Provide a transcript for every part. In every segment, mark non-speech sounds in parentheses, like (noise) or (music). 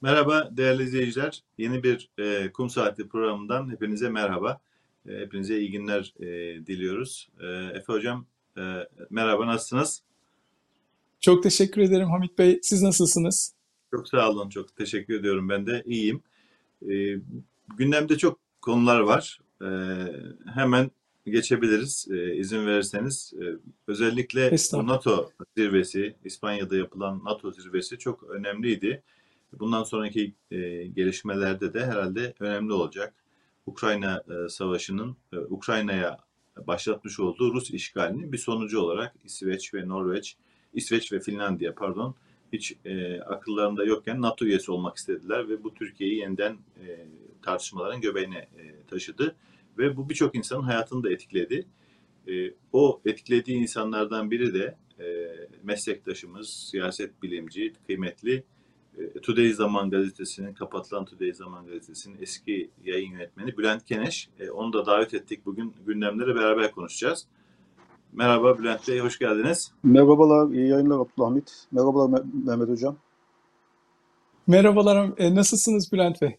Merhaba değerli izleyiciler. Yeni bir e, Kum Saati programından hepinize merhaba. E, hepinize iyi günler e, diliyoruz. E, Efe Hocam e, merhaba nasılsınız? Çok teşekkür ederim Hamit Bey. Siz nasılsınız? Çok sağ olun. Çok teşekkür ediyorum. Ben de iyiyim. E, gündemde çok konular var. E, hemen geçebiliriz e, izin verirseniz. E, özellikle. NATO zirvesi, İspanya'da yapılan NATO zirvesi çok önemliydi. Bundan sonraki e, gelişmelerde de herhalde önemli olacak. Ukrayna e, Savaşı'nın e, Ukrayna'ya başlatmış olduğu Rus işgalinin bir sonucu olarak İsveç ve Norveç, İsveç ve Finlandiya pardon hiç e, akıllarında yokken NATO üyesi olmak istediler ve bu Türkiye'yi yeniden e, tartışmaların göbeğine e, taşıdı ve bu birçok insanın hayatını da etkiledi. E, o etkilediği insanlardan biri de e, meslektaşımız, siyaset bilimci, kıymetli Today Zaman Gazetesi'nin, kapatılan Today Zaman Gazetesi'nin eski yayın yönetmeni Bülent Keneş. E, onu da davet ettik. Bugün gündemleri beraber konuşacağız. Merhaba Bülent Bey, hoş geldiniz. Merhabalar, iyi yayınlar Abdülhamit. Merhabalar Me- Mehmet Hocam. Merhabalar. e, Nasılsınız Bülent Bey?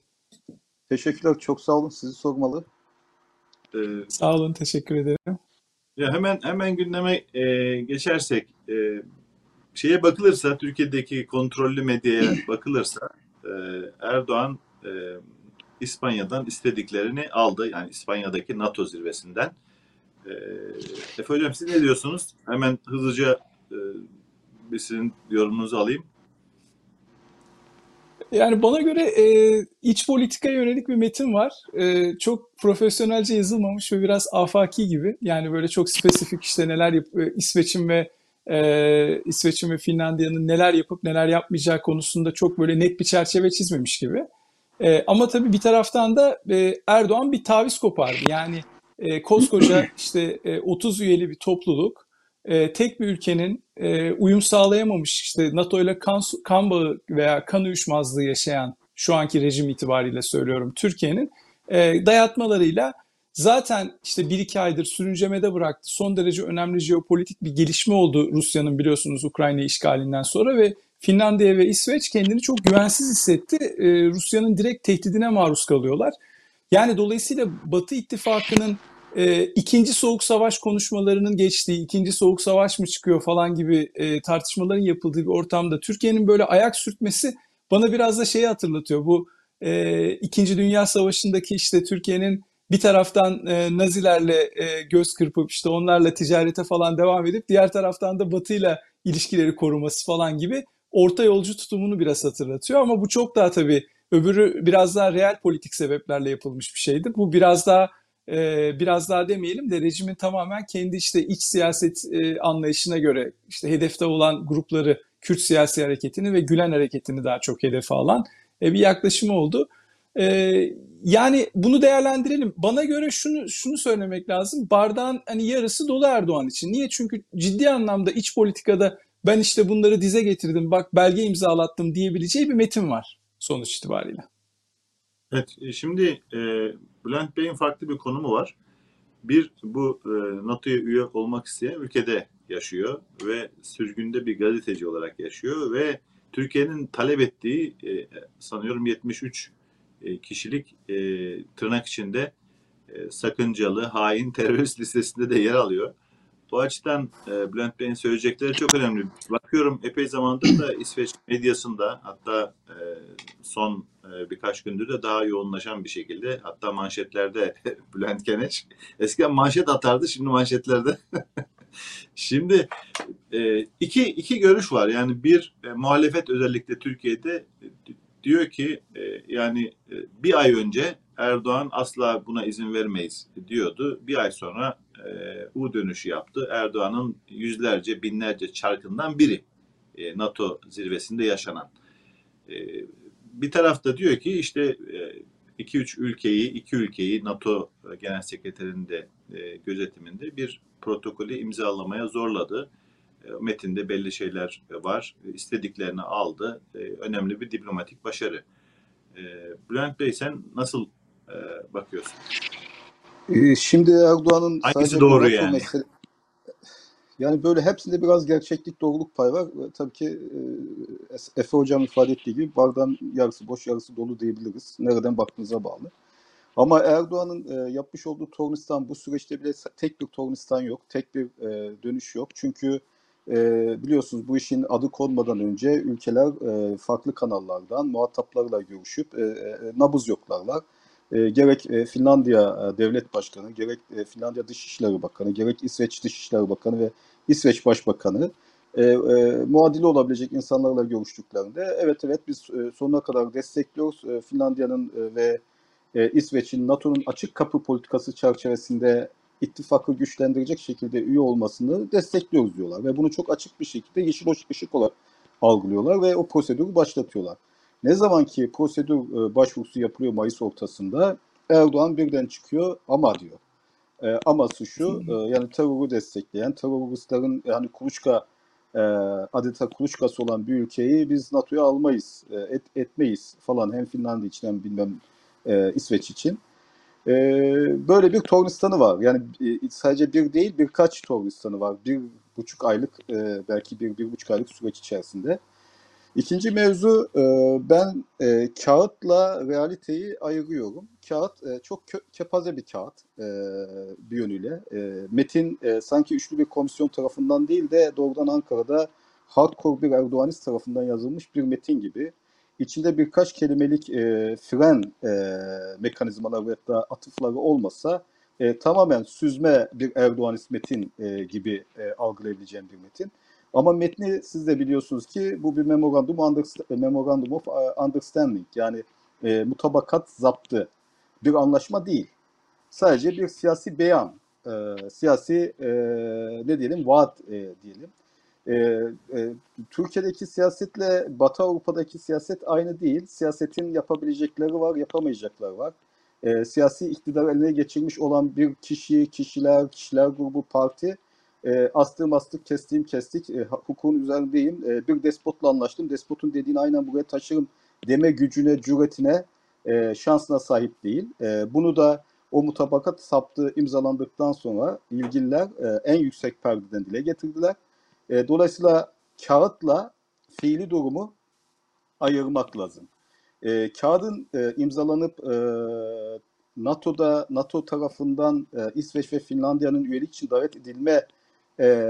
Teşekkürler, çok sağ olun. Sizi sormalı. E, Sağ olun. Teşekkür ederim. ya hemen hemen gündeme e, geçersek, e, şeye bakılırsa, Türkiye'deki kontrollü medyaya (clears throat) bakılırsa, e, Erdoğan e, İspanya'dan istediklerini aldı. Yani İspanya'daki NATO zirvesinden. E, Efe Hocam siz ne diyorsunuz? Hemen hızlıca e, bir sizin yorumunuzu alayım. Yani bana göre e, iç politikaya yönelik bir metin var. E, çok profesyonelce yazılmamış ve biraz afaki gibi. Yani böyle çok spesifik işte neler yap e, İsveç'in ve e, İsveç'in ve Finlandiya'nın neler yapıp neler yapmayacağı konusunda çok böyle net bir çerçeve çizmemiş gibi. E, ama tabii bir taraftan da e, Erdoğan bir taviz kopardı. Yani e, koskoca (clears throat) işte e, 30 üyeli bir topluluk e, tek bir ülkenin e, uyum sağlayamamış işte NATO ile kan, kan bağı veya kan uyuşmazlığı yaşayan şu anki rejim itibariyle söylüyorum Türkiye'nin e, dayatmalarıyla zaten işte bir iki aydır sürüncemede bıraktı. Son derece önemli jeopolitik bir gelişme oldu Rusya'nın biliyorsunuz Ukrayna işgalinden sonra ve Finlandiya ve İsveç kendini çok güvensiz hissetti. E, Rusya'nın direkt tehdidine maruz kalıyorlar. Yani dolayısıyla Batı ittifakının e, ikinci soğuk savaş konuşmalarının geçtiği, ikinci soğuk savaş mı çıkıyor falan gibi e, tartışmaların yapıldığı bir ortamda Türkiye'nin böyle ayak sürtmesi bana biraz da şeyi hatırlatıyor. Bu e, İkinci Dünya Savaşı'ndaki işte Türkiye'nin bir taraftan e, Nazilerle e, göz kırpıp işte onlarla ticarete falan devam edip diğer taraftan da Batı'yla ilişkileri koruması falan gibi orta yolcu tutumunu biraz hatırlatıyor. Ama bu çok daha tabii öbürü biraz daha real politik sebeplerle yapılmış bir şeydi. Bu biraz daha e, biraz daha demeyelim de rejimin tamamen kendi işte iç siyaset e, anlayışına göre işte hedefte olan grupları Kürt siyasi hareketini ve Gülen hareketini daha çok hedefe alan e, bir yaklaşımı oldu. E, yani bunu değerlendirelim. Bana göre şunu şunu söylemek lazım. Bardağın hani yarısı dolu Erdoğan için. Niye? Çünkü ciddi anlamda iç politikada ben işte bunları dize getirdim, bak belge imzalattım diyebileceği bir metin var sonuç itibariyle. Evet, e, şimdi e, Bülent Bey'in farklı bir konumu var. Bir, bu e, NATO'ya üye olmak isteyen ülkede yaşıyor ve sürgünde bir gazeteci olarak yaşıyor ve Türkiye'nin talep ettiği e, sanıyorum 73 e, kişilik e, tırnak içinde e, sakıncalı, hain, terörist listesinde de yer alıyor. Bu açıdan e, Bülent Bey'in söyleyecekleri çok önemli. Bakıyorum epey zamandır da İsveç medyasında hatta e, son e, birkaç gündür de daha yoğunlaşan bir şekilde hatta manşetlerde (laughs) Bülent Keneş eskiden manşet atardı şimdi manşetlerde (laughs) şimdi e, iki, iki görüş var yani bir e, muhalefet özellikle Türkiye'de e, diyor ki e, yani e, bir ay önce Erdoğan asla buna izin vermeyiz diyordu. Bir ay sonra e, U dönüşü yaptı. Erdoğan'ın yüzlerce, binlerce çarkından biri e, NATO zirvesinde yaşanan. Bir tarafta diyor ki işte 2-3 ülkeyi, iki ülkeyi NATO Genel Sekreterinin de gözetiminde bir protokolü imzalamaya zorladı. Metinde belli şeyler var. İstediklerini aldı. Önemli bir diplomatik başarı. Bülent Bey sen nasıl bakıyorsun? Ee, Şimdi Erdoğan'ın Hangisi doğru yani? mesele- Yani böyle hepsinde biraz gerçeklik, doğruluk payı var. Tabii ki e, Efe Hocam ifade ettiği gibi bardağın yarısı boş, yarısı dolu diyebiliriz. Nereden baktığınıza bağlı. Ama Erdoğan'ın e, yapmış olduğu Tornistan bu süreçte bile tek bir Tornistan yok, tek bir e, dönüş yok. Çünkü e, biliyorsunuz bu işin adı konmadan önce ülkeler e, farklı kanallardan muhataplarla görüşüp e, e, nabız yoklarlar. E, gerek e, Finlandiya e, Devlet Başkanı, gerek e, Finlandiya Dışişleri Bakanı, gerek İsveç Dışişleri Bakanı ve İsveç Başbakanı e, e, muadili olabilecek insanlarla görüştüklerinde evet evet biz e, sonuna kadar destekliyoruz e, Finlandiya'nın e, ve e, İsveç'in NATO'nun açık kapı politikası çerçevesinde ittifakı güçlendirecek şekilde üye olmasını destekliyoruz diyorlar ve bunu çok açık bir şekilde yeşil ışık olarak algılıyorlar ve o prosedürü başlatıyorlar. Ne zaman ki prosedür e, başvurusu yapılıyor Mayıs ortasında Erdoğan birden çıkıyor ama diyor. E, aması şu e, yani terörü destekleyen teröristlerin yani kuluçka e, adeta kuluçkası olan bir ülkeyi biz NATO'ya almayız, e, et, etmeyiz falan hem Finlandiya için hem bilmem e, İsveç için. E, böyle bir Tornistan'ı var. Yani e, sadece bir değil birkaç Tornistan'ı var. Bir buçuk aylık e, belki bir, bir buçuk aylık süreç içerisinde. İkinci mevzu e, ben kağıtla realiteyi ayırıyorum. Kağıt çok kepaze bir kağıt bir yönüyle. Metin sanki üçlü bir komisyon tarafından değil de doğrudan Ankara'da hardcore bir Erdoğanist tarafından yazılmış bir metin gibi. İçinde birkaç kelimelik e, fren e, mekanizmaları ve da atıfları olmasa e, tamamen süzme bir Erdoğanist metin e, gibi e, algılayabileceğim bir metin. Ama metni siz de biliyorsunuz ki bu bir memorandum, underst- memorandum of understanding yani e, mutabakat zaptı bir anlaşma değil. Sadece bir siyasi beyan, e, siyasi e, ne diyelim vaat e, diyelim. E, e, Türkiye'deki siyasetle Batı Avrupa'daki siyaset aynı değil. Siyasetin yapabilecekleri var, yapamayacakları var. E, siyasi iktidar eline geçirmiş olan bir kişi, kişiler, kişiler grubu, parti e, astığım astık, kestiğim kestik, e, hukukun üzerindeyim, e, bir despotla anlaştım, despotun dediğini aynen buraya taşırım deme gücüne, cüretine, e, şansına sahip değil. E, bunu da o mutabakat saptığı imzalandıktan sonra ilgililer e, en yüksek perdeden dile getirdiler. E, dolayısıyla kağıtla fiili durumu ayırmak lazım. E, kağıdın e, imzalanıp e, NATO'da NATO tarafından e, İsveç ve Finlandiya'nın üyelik için davet edilme e,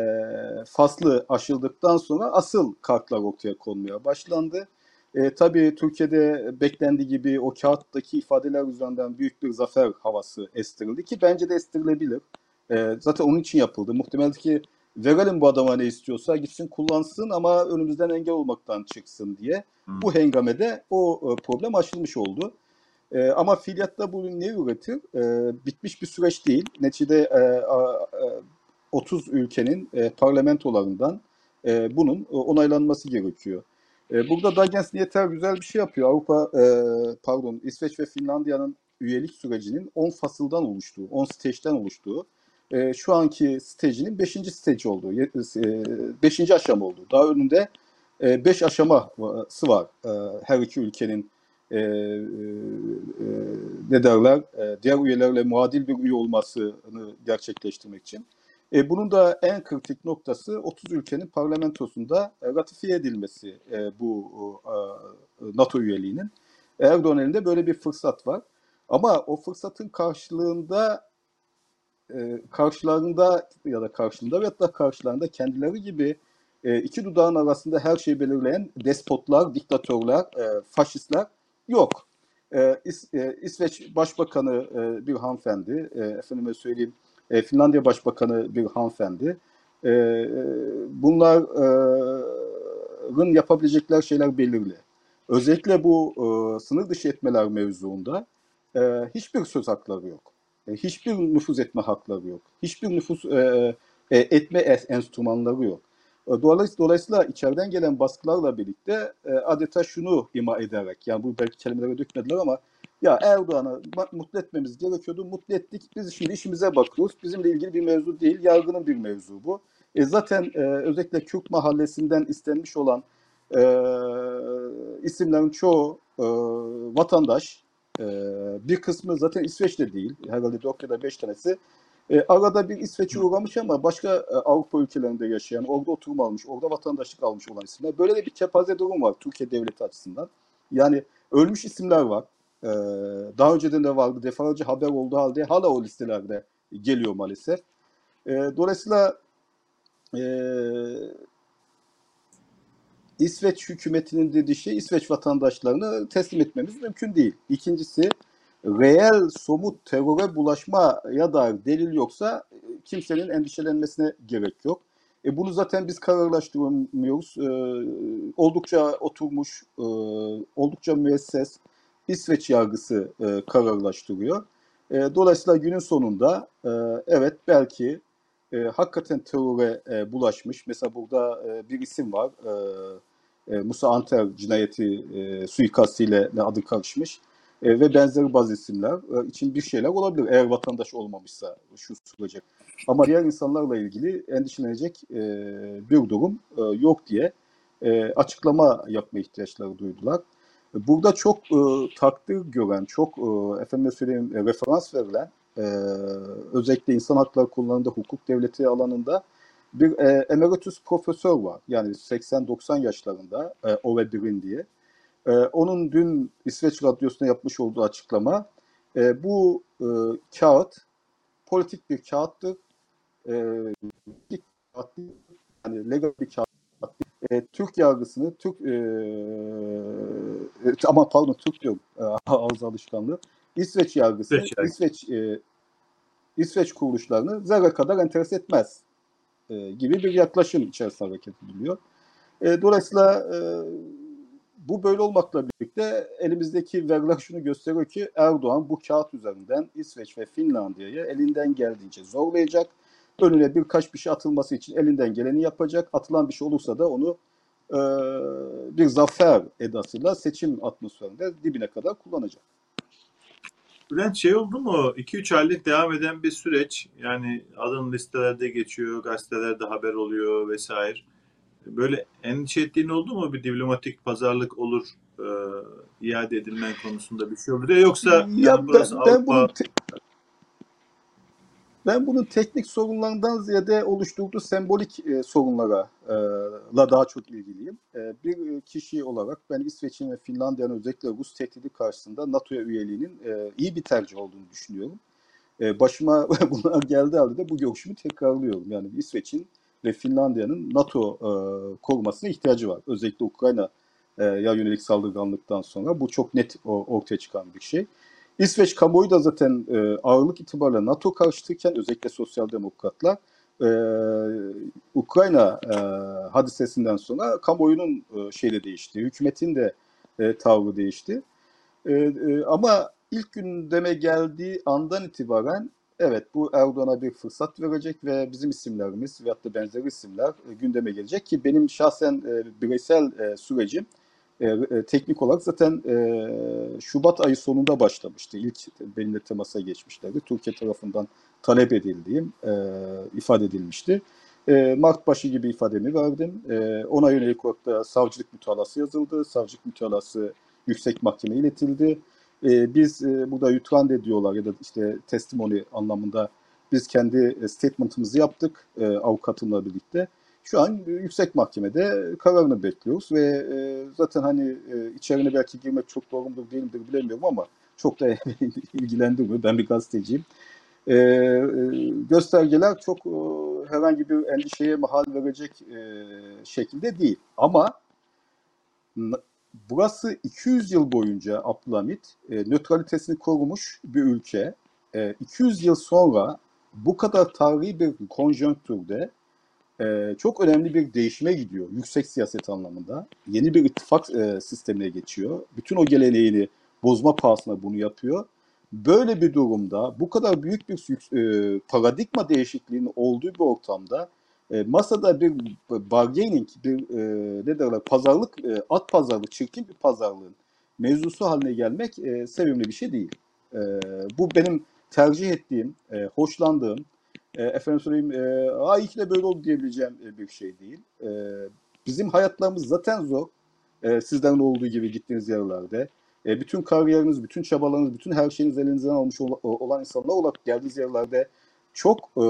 faslı aşıldıktan sonra asıl kartlar ortaya konmaya başlandı. E, tabii Türkiye'de beklendiği gibi o kağıttaki ifadeler üzerinden büyük bir zafer havası estirildi ki bence de estirilebilir. E, zaten onun için yapıldı. Muhtemelen ki verelim bu adama ne istiyorsa gitsin kullansın ama önümüzden engel olmaktan çıksın diye. Hmm. Bu hengamede o e, problem aşılmış oldu. E, ama fiiliyatta bu ne üretir? E, bitmiş bir süreç değil. Neticede e, a, e, 30 ülkenin e, parlamentolarından e, bunun e, onaylanması gerekiyor. E, burada Dagens Yeter güzel bir şey yapıyor. Avrupa, e, pardon İsveç ve Finlandiya'nın üyelik sürecinin 10 fasıldan oluştuğu, 10 stage'den oluştuğu, e, şu anki stage'inin 5. stage olduğu, 5. aşama olduğu. Daha önünde 5 aşaması var e, her iki ülkenin e, e, e, ne derler, e, diğer üyelerle muadil bir üye olmasını gerçekleştirmek için. E, bunun da en kritik noktası 30 ülkenin parlamentosunda e, ratifiye edilmesi e, bu e, NATO üyeliğinin. Erdoğan elinde böyle bir fırsat var. Ama o fırsatın karşılığında e, karşılarında ya da karşılığında ve da karşılarında kendileri gibi e, iki dudağın arasında her şeyi belirleyen despotlar, diktatörler, e, faşistler yok. E, İs, e, İsveç Başbakanı e, bir hanımefendi, e, efendime söyleyeyim e, Finlandiya Başbakanı bir hanımefendi. E, bunların yapabilecekler şeyler belirli. Özellikle bu e, sınır dışı etmeler mevzuunda e, hiçbir söz hakları yok. E, hiçbir nüfuz etme hakları yok. Hiçbir nüfuz e, e, etme enstrümanları yok. E, dolayısıyla, dolayısıyla içeriden gelen baskılarla birlikte e, adeta şunu ima ederek, yani bu belki kelimelere dökmediler ama ya Erdoğan'ı mutlu etmemiz gerekiyordu. Mutlu ettik. Biz şimdi işimize bakıyoruz. Bizimle ilgili bir mevzu değil. Yargının bir mevzu bu. E zaten e, özellikle Kürt mahallesinden istenmiş olan e, isimlerin çoğu e, vatandaş. E, bir kısmı zaten İsveç'te değil. Herhalde 4 ya da 5 tanesi E, arada bir İsveç'e uğramış ama başka e, Avrupa ülkelerinde yaşayan, orada oturum almış, orada vatandaşlık almış olan isimler. Böyle de bir kepaze durum var Türkiye devleti açısından. Yani ölmüş isimler var. E, daha önceden de vardı. Defalarca haber olduğu halde hala o listelerde geliyor maalesef. E, dolayısıyla e, İsveç hükümetinin dediği şey İsveç vatandaşlarını teslim etmemiz mümkün değil. İkincisi reel somut teröre bulaşmaya dair delil yoksa e, kimsenin endişelenmesine gerek yok. E bunu zaten biz kararlaştıramıyoruz. E, oldukça oturmuş, e, oldukça müesses İsveç yargısı e, kararlaştırıyor. E, dolayısıyla günün sonunda e, evet belki e, hakikaten teröre e, bulaşmış. Mesela burada e, bir isim var. E, e, Musa Anter cinayeti e, suikastiyle adı karışmış. E, ve benzeri bazı isimler e, için bir şeyler olabilir eğer vatandaş olmamışsa şu sürece. Ama diğer insanlarla ilgili endişelenecek e, bir durum e, yok diye e, açıklama yapma ihtiyaçları duydular. Burada çok e, takdir gören, çok e, efendim söyleyeyim e, referans verilen e, özellikle insan hakları konularında, hukuk devleti alanında bir e, emeritus profesör var. Yani 80-90 yaşlarında e, Ove Birin diye. E, onun dün İsveç Radyosu'na yapmış olduğu açıklama e, bu e, kağıt politik bir kağıttır. E, bir yani legal bir kağıt e, Türk yargısını, Türk e, e, ama pardon Türk diyorum e, (laughs) ağız alışkanlığı. İsveç yargısı, İsveç. İsveç e, İsveç kuruluşlarını zerre kadar enteres etmez e, gibi bir yaklaşım içerisinde hareket ediliyor. E, dolayısıyla e, bu böyle olmakla birlikte elimizdeki veriler şunu gösteriyor ki Erdoğan bu kağıt üzerinden İsveç ve Finlandiya'yı elinden geldiğince zorlayacak. Önüne birkaç bir şey atılması için elinden geleni yapacak. Atılan bir şey olursa da onu bir zafer edasıyla seçim atmosferinde dibine kadar kullanacak. Bülent şey oldu mu? 2-3 aylık devam eden bir süreç. Yani adın listelerde geçiyor, gazetelerde haber oluyor vesaire. Böyle endişe ettiğin oldu mu? Bir diplomatik pazarlık olur, e, iade edilmen konusunda bir şey olur diye. Yoksa Ya yani burası ben, ben Avrupa bunun te- ben bunun teknik sorunlardan ziyade oluşturduğu sembolik e, sorunlara e, la daha çok ilgiliyim. E, bir kişi olarak ben İsveç'in ve Finlandiya'nın özellikle Rus tehdidi karşısında NATO'ya üyeliğinin e, iyi bir tercih olduğunu düşünüyorum. E, başıma (laughs) bunlar geldi halde de bu görüşümü tekrarlıyorum. Yani İsveç'in ve Finlandiya'nın NATO e, korumasına ihtiyacı var. Özellikle Ukrayna e, ya yönelik saldırganlıktan sonra bu çok net ortaya çıkan bir şey. İsveç kamuoyu da zaten e, ağırlık itibariyle NATO karşıtıyken özellikle sosyal demokratlar e, Ukrayna e, hadisesinden sonra kamuoyunun e, şeyle değişti. Hükümetin de e, tavrı değişti. E, e, ama ilk gündeme geldiği andan itibaren evet bu Erdoğan'a bir fırsat verecek ve bizim isimlerimiz veyahut da benzeri isimler e, gündeme gelecek ki benim şahsen e, bireysel e, sürecim e, e, teknik olarak zaten e, Şubat ayı sonunda başlamıştı. İlk benimle temasa geçmişlerdi. Türkiye tarafından talep edildiğim ifade edilmişti. E, Mart başı gibi ifademi verdim. E, ona yönelik olarak da savcılık mütalası yazıldı. Savcılık mütalası yüksek mahkemeye iletildi. Biz e, burada yutrande diyorlar ya da işte testimony anlamında biz kendi statement'ımızı yaptık e, avukatımla birlikte. Şu an e, yüksek mahkemede kararını bekliyoruz ve e, zaten hani e, içeriğine belki girmek çok doğru mudur değil midir bilemiyorum ama çok da (laughs) ilgilendirmiyor. Ben bir gazeteciyim. E, göstergeler çok herhangi bir endişeye mahal verecek şekilde değil. Ama burası 200 yıl boyunca Abdülhamit nötralitesini korumuş bir ülke. E, 200 yıl sonra bu kadar tarihi bir konjonktürde çok önemli bir değişime gidiyor yüksek siyaset anlamında. Yeni bir ittifak e, sistemine geçiyor. Bütün o geleneğini bozma pahasına bunu yapıyor. Böyle bir durumda bu kadar büyük bir e, paradigma değişikliğinin olduğu bir ortamda e, masada bir bargaining, bir e, ne derler pazarlık, e, at pazarlığı, çirkin bir pazarlığın mevzusu haline gelmek e, sevimli bir şey değil. E, bu benim tercih ettiğim, e, hoşlandığım, e, efendim söyleyeyim, e, Aa, iyi böyle oldu diyebileceğim e, bir şey değil. E, bizim hayatlarımız zaten zor. E, sizlerin olduğu gibi gittiğiniz yerlerde. E, bütün kariyeriniz, bütün çabalarınız, bütün her şeyiniz elinizden almış ol- olan insanlar olarak geldiğiniz yerlerde çok e,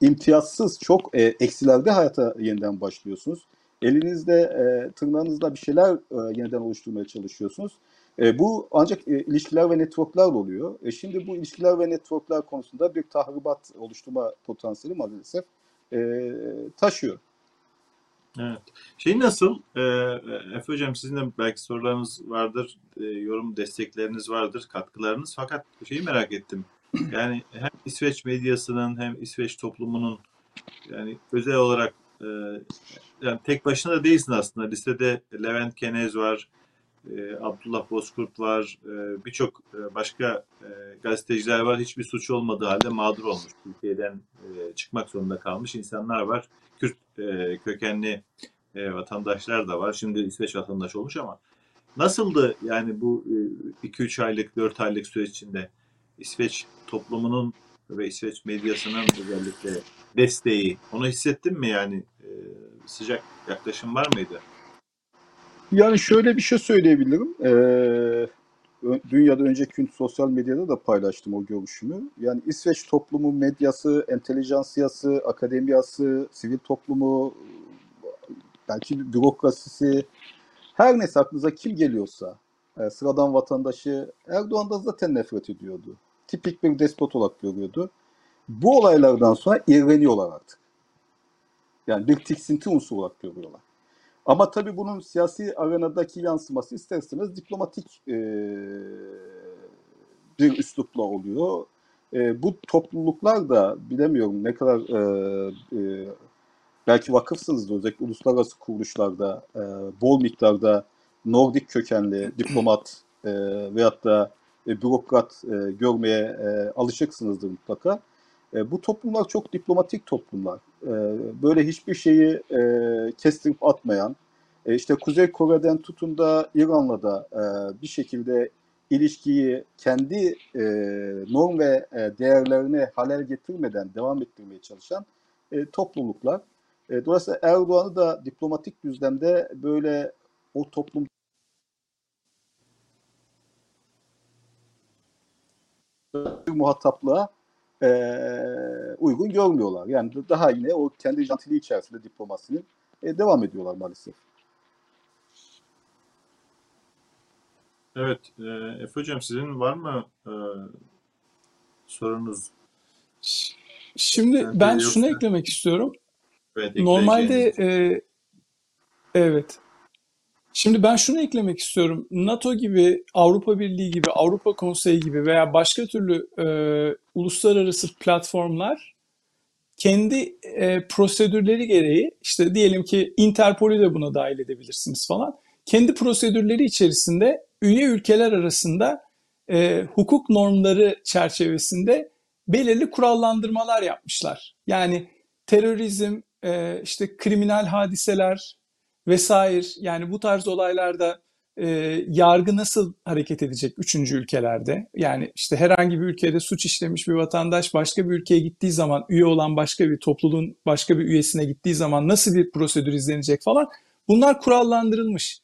imtiyazsız, çok e, eksilerde hayata yeniden başlıyorsunuz. Elinizde, e, tırnağınızda bir şeyler e, yeniden oluşturmaya çalışıyorsunuz. E, bu ancak e, ilişkiler ve networklerle oluyor. E, şimdi bu ilişkiler ve networkler konusunda bir tahribat oluşturma potansiyeli maalesef e, taşıyor. Evet. Şey nasıl? Ee, Efe Hocam sizin de belki sorularınız vardır, e, yorum destekleriniz vardır, katkılarınız. Fakat şeyi merak ettim. (clears throat) Yani hem İsveç medyasının hem İsveç toplumunun yani özel olarak e, yani tek başına da değilsin aslında. Listede Levent Kenez var, e, Abdullah Bozkurt var, e, birçok e, başka e, gazeteciler var. Hiçbir suç olmadığı halde mağdur olmuş. Türkiye'den e, çıkmak zorunda kalmış insanlar var. Kürt kökenli vatandaşlar da var. Şimdi İsveç vatandaşı olmuş ama nasıldı yani bu 2-3 aylık, 4 aylık süreç içinde İsveç toplumunun ve İsveç medyasının özellikle desteği onu hissettin mi yani sıcak yaklaşım var mıydı? Yani şöyle bir şey söyleyebilirim. Ee, dünyada önceki sosyal medyada da paylaştım o görüşümü. Yani İsveç toplumu, medyası, entelijansiyası, akademiyası, sivil toplumu, belki bürokrasisi, her neyse aklınıza kim geliyorsa, e, sıradan vatandaşı Erdoğan'da zaten nefret ediyordu. Tipik bir despot olarak görüyordu. Bu olaylardan sonra iğreniyorlar artık. Yani bir tiksinti unsuru olarak görüyorlar. Ama tabii bunun siyasi arenadaki yansıması ister istemez diplomatik e, bir üslupla oluyor. E, bu topluluklar da bilemiyorum ne kadar e, e, belki vakıfsınızdır özellikle uluslararası kuruluşlarda e, bol miktarda Nordik kökenli (clears throat) diplomat e, veyahut da e, bürokrat e, görmeye e, alışıksınızdır mutlaka. E, bu toplumlar çok diplomatik toplumlar. E, böyle hiçbir şeyi e, kestirip atmayan, e, işte Kuzey Kore'den tutun da İran'la da e, bir şekilde ilişkiyi kendi e, norm ve e, değerlerine halel getirmeden devam ettirmeye çalışan e, topluluklar. E, dolayısıyla Erdoğan'ı da diplomatik düzlemde böyle o toplum muhataplığa e, uygun görmüyorlar. Yani daha yine o kendi jantiliği içerisinde diplomasinin e, devam ediyorlar maalesef. Evet, e, Efe Hocam sizin var mı e, sorunuz? Şimdi ben şunu eklemek istiyorum. Evet, Normalde e, evet. Şimdi ben şunu eklemek istiyorum. NATO gibi, Avrupa Birliği gibi, Avrupa Konseyi gibi veya başka türlü e, uluslararası platformlar kendi e, prosedürleri gereği işte diyelim ki Interpol'ü de buna dahil edebilirsiniz falan. Kendi prosedürleri içerisinde üye ülkeler arasında e, hukuk normları çerçevesinde belirli kurallandırmalar yapmışlar. Yani terörizm, e, işte kriminal hadiseler vesaire yani bu tarz olaylarda e, yargı nasıl hareket edecek üçüncü ülkelerde? Yani işte herhangi bir ülkede suç işlemiş bir vatandaş başka bir ülkeye gittiği zaman üye olan başka bir topluluğun başka bir üyesine gittiği zaman nasıl bir prosedür izlenecek falan bunlar kurallandırılmış.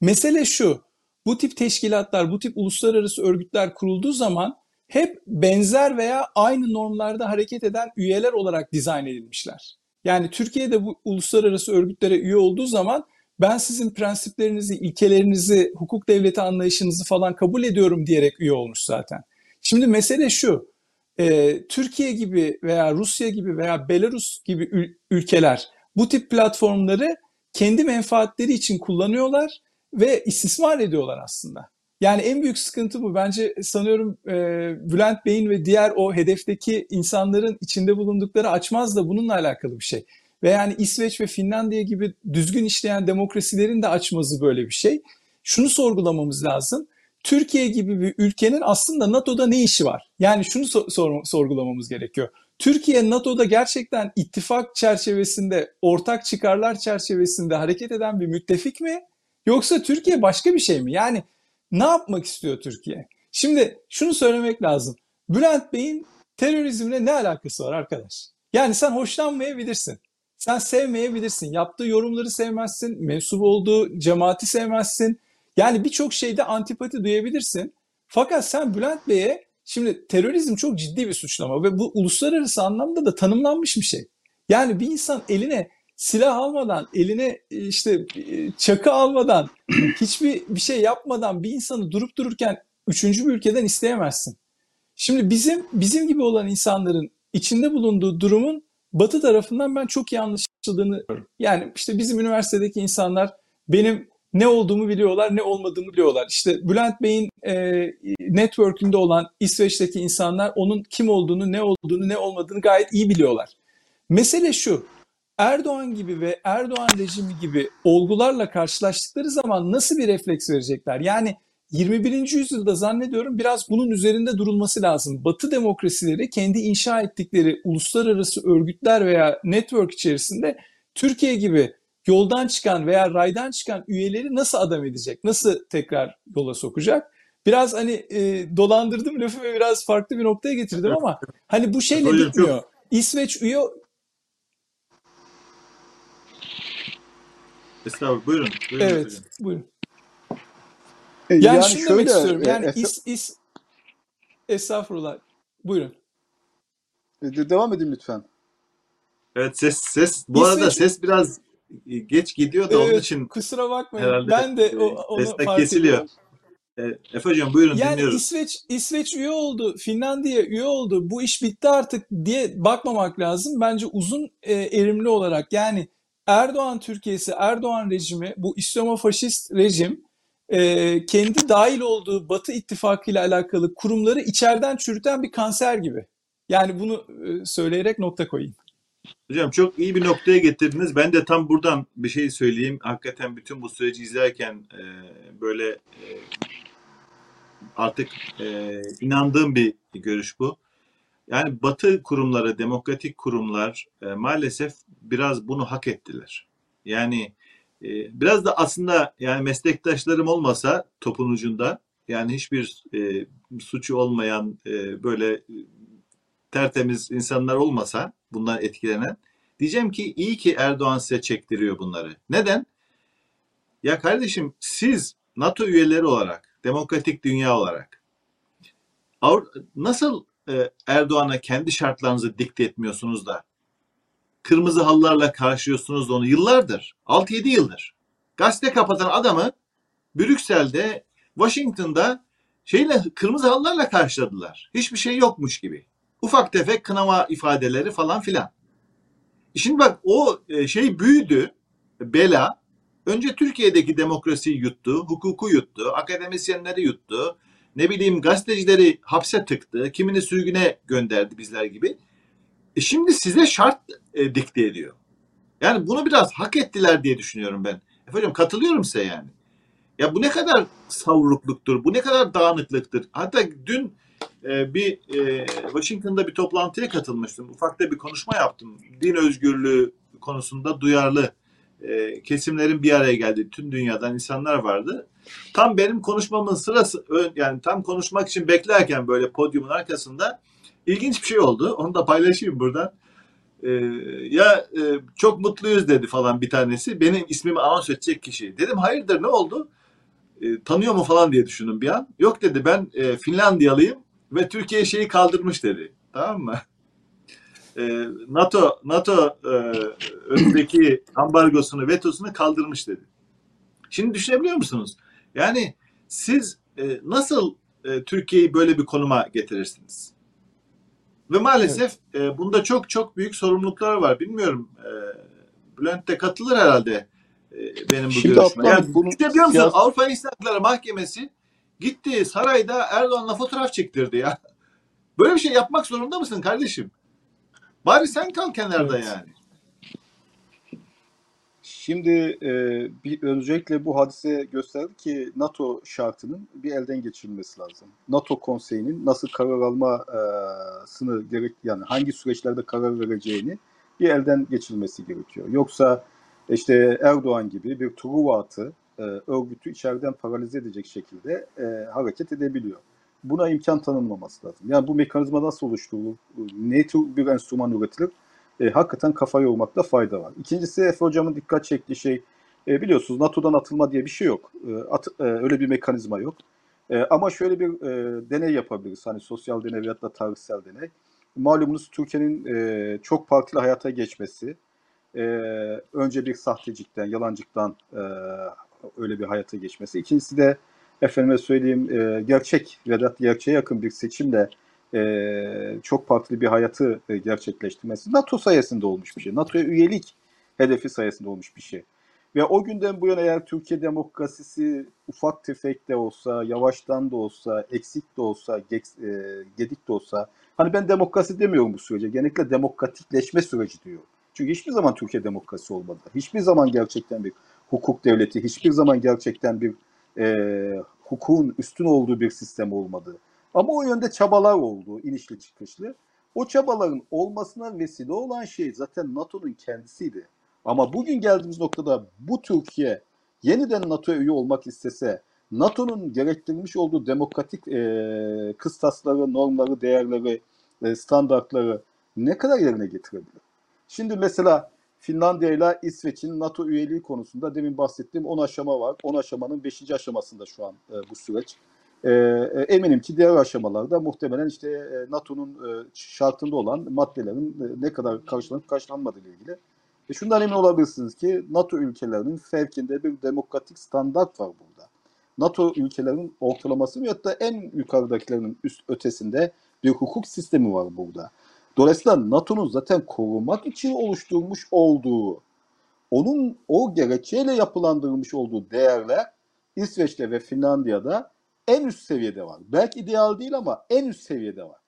Mesele şu, bu tip teşkilatlar, bu tip uluslararası örgütler kurulduğu zaman hep benzer veya aynı normlarda hareket eden üyeler olarak dizayn edilmişler. Yani Türkiye'de bu uluslararası örgütlere üye olduğu zaman ben sizin prensiplerinizi, ilkelerinizi, hukuk devleti anlayışınızı falan kabul ediyorum diyerek üye olmuş zaten. Şimdi mesele şu, e, Türkiye gibi veya Rusya gibi veya Belarus gibi ül- ülkeler bu tip platformları kendi menfaatleri için kullanıyorlar ve istismar ediyorlar aslında. Yani en büyük sıkıntı bu. Bence sanıyorum e, Bülent Bey'in ve diğer o hedefteki insanların içinde bulundukları açmaz da bununla alakalı bir şey. Ve yani İsveç ve Finlandiya gibi düzgün işleyen demokrasilerin de açmazı böyle bir şey. Şunu sorgulamamız lazım. Türkiye gibi bir ülkenin aslında NATO'da ne işi var? Yani şunu sor- sor- sorgulamamız gerekiyor. Türkiye NATO'da gerçekten ittifak çerçevesinde, ortak çıkarlar çerçevesinde hareket eden bir müttefik mi? Yoksa Türkiye başka bir şey mi? Yani ne yapmak istiyor Türkiye? Şimdi şunu söylemek lazım. Bülent Bey'in terörizmle ne alakası var arkadaş? Yani sen hoşlanmayabilirsin. Sen sevmeyebilirsin. Yaptığı yorumları sevmezsin. Mensup olduğu cemaati sevmezsin. Yani birçok şeyde antipati duyabilirsin. Fakat sen Bülent Bey'e Şimdi terörizm çok ciddi bir suçlama ve bu uluslararası anlamda da tanımlanmış bir şey. Yani bir insan eline silah almadan, eline işte e, çakı almadan, (clears throat) hiçbir bir şey yapmadan bir insanı durup dururken üçüncü bir ülkeden isteyemezsin. Şimdi bizim bizim gibi olan insanların içinde bulunduğu durumun Batı tarafından ben çok iyi anlaşıldığını yani işte bizim üniversitedeki insanlar benim ne olduğumu biliyorlar, ne olmadığımı biliyorlar. İşte Bülent Bey'in e, network'ünde olan İsveç'teki insanlar onun kim olduğunu, ne olduğunu, ne olmadığını gayet iyi biliyorlar. Mesele şu, Erdoğan gibi ve Erdoğan rejimi gibi olgularla karşılaştıkları zaman nasıl bir refleks verecekler? Yani 21. yüzyılda zannediyorum biraz bunun üzerinde durulması lazım. Batı demokrasileri kendi inşa ettikleri uluslararası örgütler veya network içerisinde Türkiye gibi yoldan çıkan veya raydan çıkan üyeleri nasıl adam edecek? Nasıl tekrar yola sokacak? Biraz hani e, dolandırdım lafı ve biraz farklı bir noktaya getirdim ama hani bu şeyle bitmiyor. İsveç üye Estağfurullah. Buyurun. buyurun evet hocam. buyurun. E, Yani, şunu demek istiyorum. e, Yani Efe- is, is estağfurullah. Buyurun. e, de- devam edin lütfen. Evet ses ses bu arada İsveç- ses biraz e, geç gidiyor da onun Evet, için kusura bakmayın. herhalde, ben de e, o, onu destek fark kesiliyor. ediyorum. e, Efe hocam buyurun Yani dinliyoruz. İsveç İsveç üye oldu, Finlandiya üye oldu. Bu iş bitti artık diye bakmamak lazım. Bence uzun e, erimli olarak yani Erdoğan Türkiye'si, Erdoğan rejimi, bu İslamofaşist rejim e, kendi dahil olduğu Batı İttifakı ile alakalı kurumları içeriden çürüten bir kanser gibi. Yani bunu e, söyleyerek nokta koyayım. Hocam çok iyi bir noktaya getirdiniz. Ben de tam buradan bir şey söyleyeyim. Hakikaten bütün bu süreci izlerken e, böyle e, artık e, inandığım bir görüş bu. Yani Batı kurumları, demokratik kurumlar e, maalesef biraz bunu hak ettiler. Yani e, biraz da aslında yani meslektaşlarım olmasa topun ucunda yani hiçbir e, suçu olmayan e, böyle e, tertemiz insanlar olmasa bundan etkilenen diyeceğim ki iyi ki Erdoğan size çektiriyor bunları. Neden? Ya kardeşim siz NATO üyeleri olarak, demokratik dünya olarak nasıl Erdoğan'a kendi şartlarınızı dikte etmiyorsunuz da kırmızı halılarla karşılıyorsunuz da onu yıllardır, 6-7 yıldır. Gazete kapatan adamı Brüksel'de, Washington'da şeyle kırmızı halılarla karşıladılar. Hiçbir şey yokmuş gibi. Ufak tefek kınama ifadeleri falan filan. E Şimdi bak o e, şey büyüdü, bela. Önce Türkiye'deki demokrasiyi yuttu, hukuku yuttu, akademisyenleri yuttu, ne bileyim gazetecileri hapse tıktı, kimini sürgüne gönderdi bizler gibi. E şimdi size şart e, dikte ediyor. Yani bunu biraz hak ettiler diye düşünüyorum ben. Efendim katılıyorum size yani. Ya bu ne kadar savrukluktur, bu ne kadar dağınıklıktır. Hatta dün e, bir e, Washington'da bir toplantıya katılmıştım. Ufakta bir konuşma yaptım. Din özgürlüğü konusunda duyarlı e, kesimlerin bir araya geldiği tüm dünyadan insanlar vardı. Tam benim konuşmamın sırası yani tam konuşmak için beklerken böyle podyumun arkasında ilginç bir şey oldu. Onu da paylaşayım buradan. E, ya e, çok mutluyuz dedi falan bir tanesi. Benim ismimi anons edecek kişi. Dedim hayırdır ne oldu? E, tanıyor mu falan diye düşündüm bir an. Yok dedi ben e, Finlandiyalıyım ve Türkiye şeyi kaldırmış dedi. Tamam mı? E, NATO NATO e, önündeki ambargosunu, vetosunu kaldırmış dedi. Şimdi düşünebiliyor musunuz? Yani siz e, nasıl e, Türkiye'yi böyle bir konuma getirirsiniz? Ve maalesef e, bunda çok çok büyük sorumluluklar var. Bilmiyorum. E, Bülent de katılır herhalde e, benim bu Şimdi görüşme. Yani, bunun düşünebiliyor musunuz? siyasi- Avrupa İnsan Hakları Mahkemesi gitti sarayda Erdoğan'la fotoğraf çektirdi ya. (laughs) Böyle bir şey yapmak zorunda mısın kardeşim? Bari sen kal kenarda Evet. yani. Şimdi e, bir öncelikle bu hadise gösterdi ki NATO şartının bir elden geçirilmesi lazım. NATO konseyinin nasıl karar almasını gerek yani hangi süreçlerde karar vereceğini bir elden geçirilmesi gerekiyor. Yoksa işte Erdoğan gibi bir Truva atı e, örgütü içeriden paralize edecek şekilde e, hareket edebiliyor. Buna imkan tanınmaması lazım. Yani bu mekanizma nasıl oluşturulur? Ne tür bir enstrüman üretilir? E, hakikaten kafa yormakta fayda var. İkincisi Efe Hocam'ın dikkat çektiği şey e, biliyorsunuz NATO'dan atılma diye bir şey yok. E, at- e, öyle bir mekanizma yok. E, ama şöyle bir e, deney yapabiliriz. Hani sosyal deney veyahut da tarihsel deney. Malumunuz Türkiye'nin e, çok partili hayata geçmesi, e, önce bir sahtecikten, yalancıktan e, öyle bir hayata geçmesi. İkincisi de efendime söyleyeyim e, gerçek veya gerçeğe yakın bir seçimle çok partili bir hayatı e, gerçekleştirmesi NATO sayesinde olmuş bir şey. NATO'ya üyelik hedefi sayesinde olmuş bir şey. Ve o günden bu yana eğer Türkiye demokrasisi ufak tefek de olsa, yavaştan da olsa, eksik de olsa, e, gedik de olsa, hani ben demokrasi demiyorum bu sürece, genellikle demokratikleşme süreci diyor. Çünkü hiçbir zaman Türkiye demokrasi olmadı. Hiçbir zaman gerçekten bir hukuk devleti, hiçbir zaman gerçekten bir e, hukukun üstün olduğu bir sistem olmadı. Ama o yönde çabalar oldu, inişli çıkışlı. O çabaların olmasına vesile olan şey zaten NATO'nun kendisiydi. Ama bugün geldiğimiz noktada bu Türkiye yeniden NATO'ya üye olmak istese, NATO'nun gerektirmiş olduğu demokratik e, kıstasları, normları, değerleri, e, standartları ne kadar yerine getirebilir? Şimdi mesela Finlandiya ile İsveç'in NATO üyeliği konusunda demin bahsettiğim 10 aşama var. 10 aşamanın 5. aşamasında şu an e, bu süreç. E, e, eminim ki diğer aşamalarda muhtemelen işte e, NATO'nun e, şartında olan maddelerin ne kadar karşılanıp karşılanmadığı ile ilgili. E, şundan emin olabilirsiniz ki NATO ülkelerinin fevkinde bir demokratik standart var burada. NATO ülkelerinin ortalaması veyahut da en yukarıdakilerinin üst ötesinde bir hukuk sistemi var burada. Dolayısıyla NATO'nun zaten korumak için oluşturmuş olduğu, onun o gerekçeyle yapılandırılmış olduğu değerler İsveç'te ve Finlandiya'da en üst seviyede var. Belki ideal değil ama en üst seviyede var.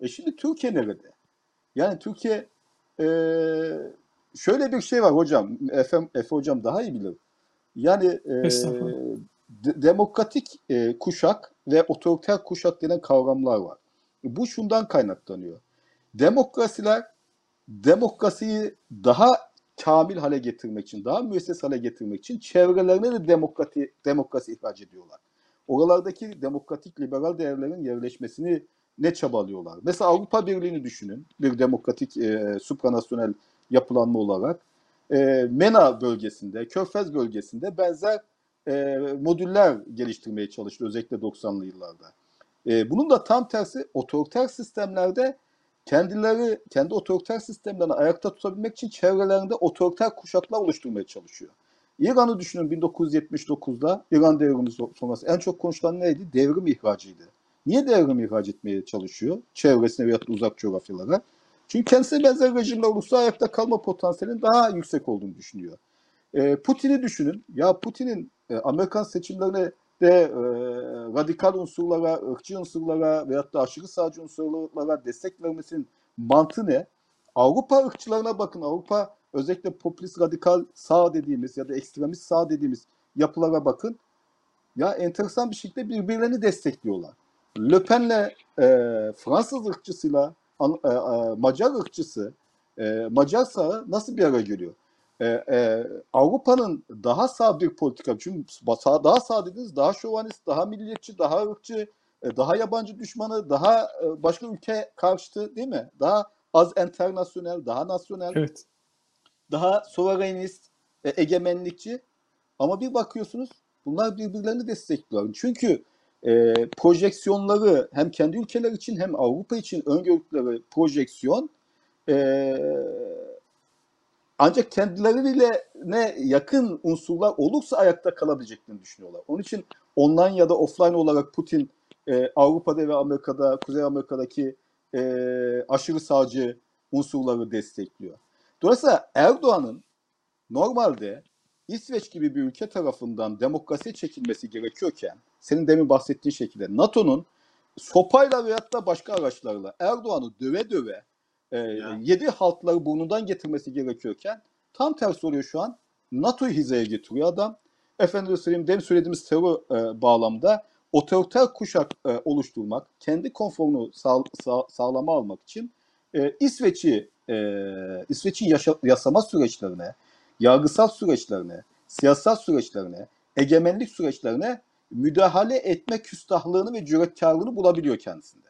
E şimdi Türkiye nerede? Yani Türkiye e, şöyle bir şey var hocam. Efe, Efe hocam daha iyi bilir. Yani e, de- demokratik e, kuşak ve otoriter kuşak denen kavramlar var. Bu şundan kaynaklanıyor. Demokrasiler demokrasiyi daha kamil hale getirmek için, daha müesses hale getirmek için çevrelerine de demokrati, demokrasi ihraç ediyorlar. Oralardaki demokratik liberal değerlerin yerleşmesini ne çabalıyorlar? Mesela Avrupa Birliği'ni düşünün. Bir demokratik e, supranasyonel yapılanma olarak. E, MENA bölgesinde, Körfez bölgesinde benzer e, modüller geliştirmeye çalıştı özellikle 90'lı yıllarda. E, bunun da tam tersi otoriter sistemlerde kendileri kendi otoriter sistemlerini ayakta tutabilmek için çevrelerinde otoriter kuşaklar oluşturmaya çalışıyor. İran'ı düşünün 1979'da İran devrimi sonrası en çok konuşulan neydi? Devrim ihracıydı. Niye devrim ihraç etmeye çalışıyor? Çevresine veyahut da uzak coğrafyalara. Çünkü kendisine benzer rejimler olursa ayakta kalma potansiyelinin daha yüksek olduğunu düşünüyor. E, Putin'i düşünün. Ya Putin'in e, Amerikan seçimlerine de e, radikal unsurlara, ırkçı unsurlara veyahut da aşırı sağcı unsurlara destek vermesinin mantığı ne? Avrupa ırkçılarına bakın. Avrupa özellikle popülist radikal sağ dediğimiz ya da ekstremist sağ dediğimiz yapılara bakın. Ya enteresan bir şekilde birbirlerini destekliyorlar. Le Pen'le e, Fransız ırkçısıyla e, e, Macar ırkçısı, e, Macar sağı nasıl bir araya geliyor? E, e, Avrupa'nın daha sağ bir politika, çünkü sağ, daha sağ dediniz, daha şovanist, daha milliyetçi, daha ırkçı, e, daha yabancı düşmanı, daha e, başka ülke karşıtı değil mi? Daha az internasyonel, daha nasyonel, Evet. Daha sovereynist, e, egemenlikçi. Ama bir bakıyorsunuz bunlar birbirlerini destekliyor. Çünkü e, projeksiyonları hem kendi ülkeler için hem Avrupa için öngördükleri projeksiyon e, ancak kendileriyle ne yakın unsurlar olursa ayakta kalabileceklerini düşünüyorlar. Onun için online ya da offline olarak Putin e, Avrupa'da ve Amerika'da, Kuzey Amerika'daki e, aşırı sağcı unsurları destekliyor. Dolayısıyla Erdoğan'ın normalde İsveç gibi bir ülke tarafından demokrasiye çekilmesi gerekiyorken, senin demin bahsettiğin şekilde NATO'nun sopayla veyahut da başka araçlarla Erdoğan'ı döve döve e, Ya. yedi haltları burnundan getirmesi gerekiyorken tam tersi oluyor şu an. NATO'yu hizaya getiriyor adam. Efendim söyleyeyim demin söylediğimiz terör e, bağlamda otoriter kuşak e, oluşturmak, kendi konforunu sağ, sağ, sağlama almak için e, İsveç'i e, İsveç'in yaşa, yasama süreçlerine, yargısal süreçlerine, siyasal süreçlerine, egemenlik süreçlerine müdahale etme küstahlığını ve cüretkarlığını bulabiliyor kendisinde.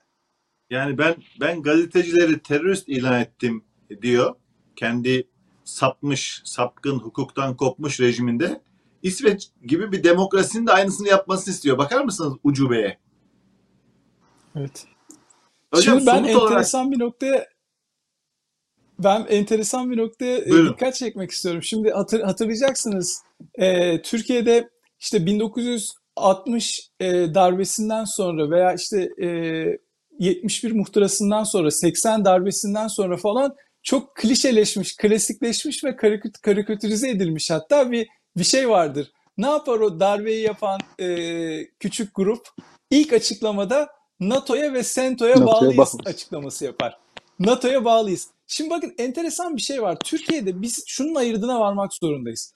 Yani ben ben gazetecileri terörist ilan ettim diyor. Kendi sapmış, sapkın, hukuktan kopmuş rejiminde. İsveç gibi bir demokrasinin de aynısını yapmasını istiyor. Bakar mısınız ucubeye? Evet. Hocam Şimdi ben somut olarak enteresan bir noktaya ben enteresan bir noktaya e, Buyurun. dikkat çekmek istiyorum. Şimdi hatır, hatırlayacaksınız e, Türkiye'de işte 1960 e, darbesinden sonra veya işte e, 71 muhtırasından sonra 80 darbesinden sonra falan çok klişeleşmiş, klasikleşmiş ve karikü- karikatürize edilmiş hatta bir bir şey vardır. Ne yapar o darbeyi yapan e, küçük grup? İlk açıklamada NATO'ya ve SENTO'ya NATO'ya bağlıyız bağlıyız. açıklaması yapar. NATO'ya bağlıyız. Şimdi bakın enteresan bir şey var. Türkiye'de biz şunun ayırdına varmak zorundayız.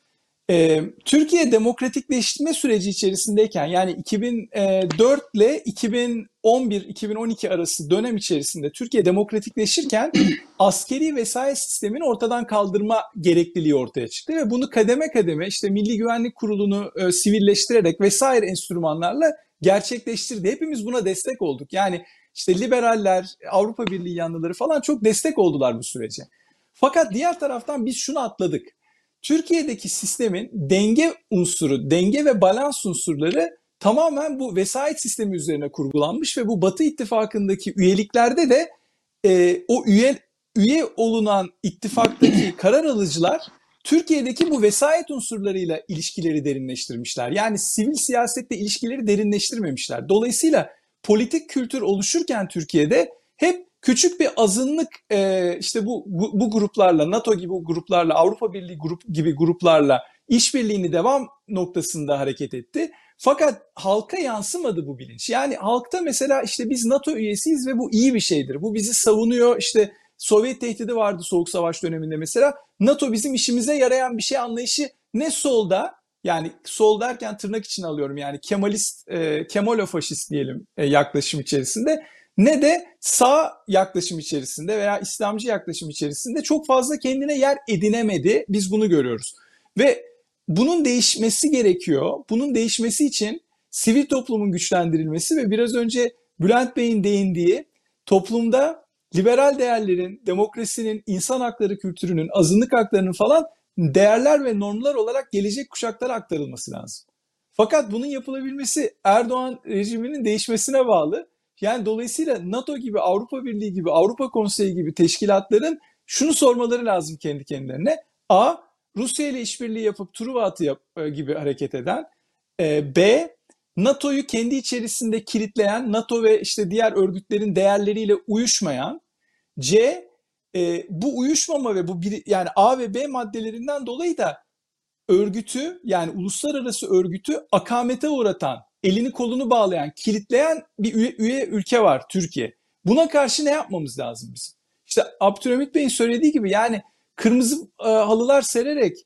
Ee, Türkiye demokratikleşme süreci içerisindeyken yani 2004 ile 2011-2012 arası dönem içerisinde Türkiye demokratikleşirken (clears throat) askeri vesayet sistemini ortadan kaldırma gerekliliği ortaya çıktı ve bunu kademe kademe işte Milli Güvenlik Kurulu'nu e, sivilleştirerek vesaire enstrümanlarla gerçekleştirdi. Hepimiz buna destek olduk. Yani işte liberaller, Avrupa Birliği yanlıları falan çok destek oldular bu sürece. Fakat diğer taraftan biz şunu atladık. Türkiye'deki sistemin denge unsuru, denge ve balans unsurları tamamen bu vesayet sistemi üzerine kurgulanmış ve bu Batı ittifakındaki üyeliklerde de e, o üye üye olunan ittifaktaki (clears throat) karar alıcılar Türkiye'deki bu vesayet unsurlarıyla ilişkileri derinleştirmişler. Yani sivil siyasette ilişkileri derinleştirmemişler. Dolayısıyla politik kültür oluşurken Türkiye'de hep küçük bir azınlık e, işte bu, bu bu gruplarla NATO gibi gruplarla Avrupa Birliği grup gibi gruplarla işbirliğini devam noktasında hareket etti. Fakat halka yansımadı bu bilinç. Yani halkta mesela işte biz NATO üyesiyiz ve bu iyi bir şeydir. Bu bizi savunuyor. İşte Sovyet tehdidi vardı Soğuk Savaş döneminde mesela. NATO bizim işimize yarayan bir şey anlayışı ne solda yani sol derken tırnak için alıyorum yani Kemalist, e, Kemalofaşist diyelim e, yaklaşım içerisinde ne de sağ yaklaşım içerisinde veya İslamcı yaklaşım içerisinde çok fazla kendine yer edinemedi. Biz bunu görüyoruz. Ve bunun değişmesi gerekiyor. Bunun değişmesi için sivil toplumun güçlendirilmesi ve biraz önce Bülent Bey'in değindiği toplumda liberal değerlerin, demokrasinin, insan hakları kültürünün, azınlık haklarının falan değerler ve normlar olarak gelecek kuşaklara aktarılması lazım. Fakat bunun yapılabilmesi Erdoğan rejiminin değişmesine bağlı. Yani dolayısıyla NATO gibi, Avrupa Birliği gibi, Avrupa Konseyi gibi teşkilatların şunu sormaları lazım kendi kendilerine. A. Rusya ile işbirliği yapıp Truva atı yap, e, gibi hareket eden. E, B. NATO'yu kendi içerisinde kilitleyen, NATO ve işte diğer örgütlerin değerleriyle uyuşmayan. C. E, bu uyuşmama ve bu bir, yani A ve B maddelerinden dolayı da örgütü yani uluslararası örgütü akamete uğratan, elini kolunu bağlayan, kilitleyen bir üye, üye ülke var Türkiye. Buna karşı ne yapmamız lazım bizim? İşte Abdülhamit Bey'in söylediği gibi yani kırmızı e, halılar sererek,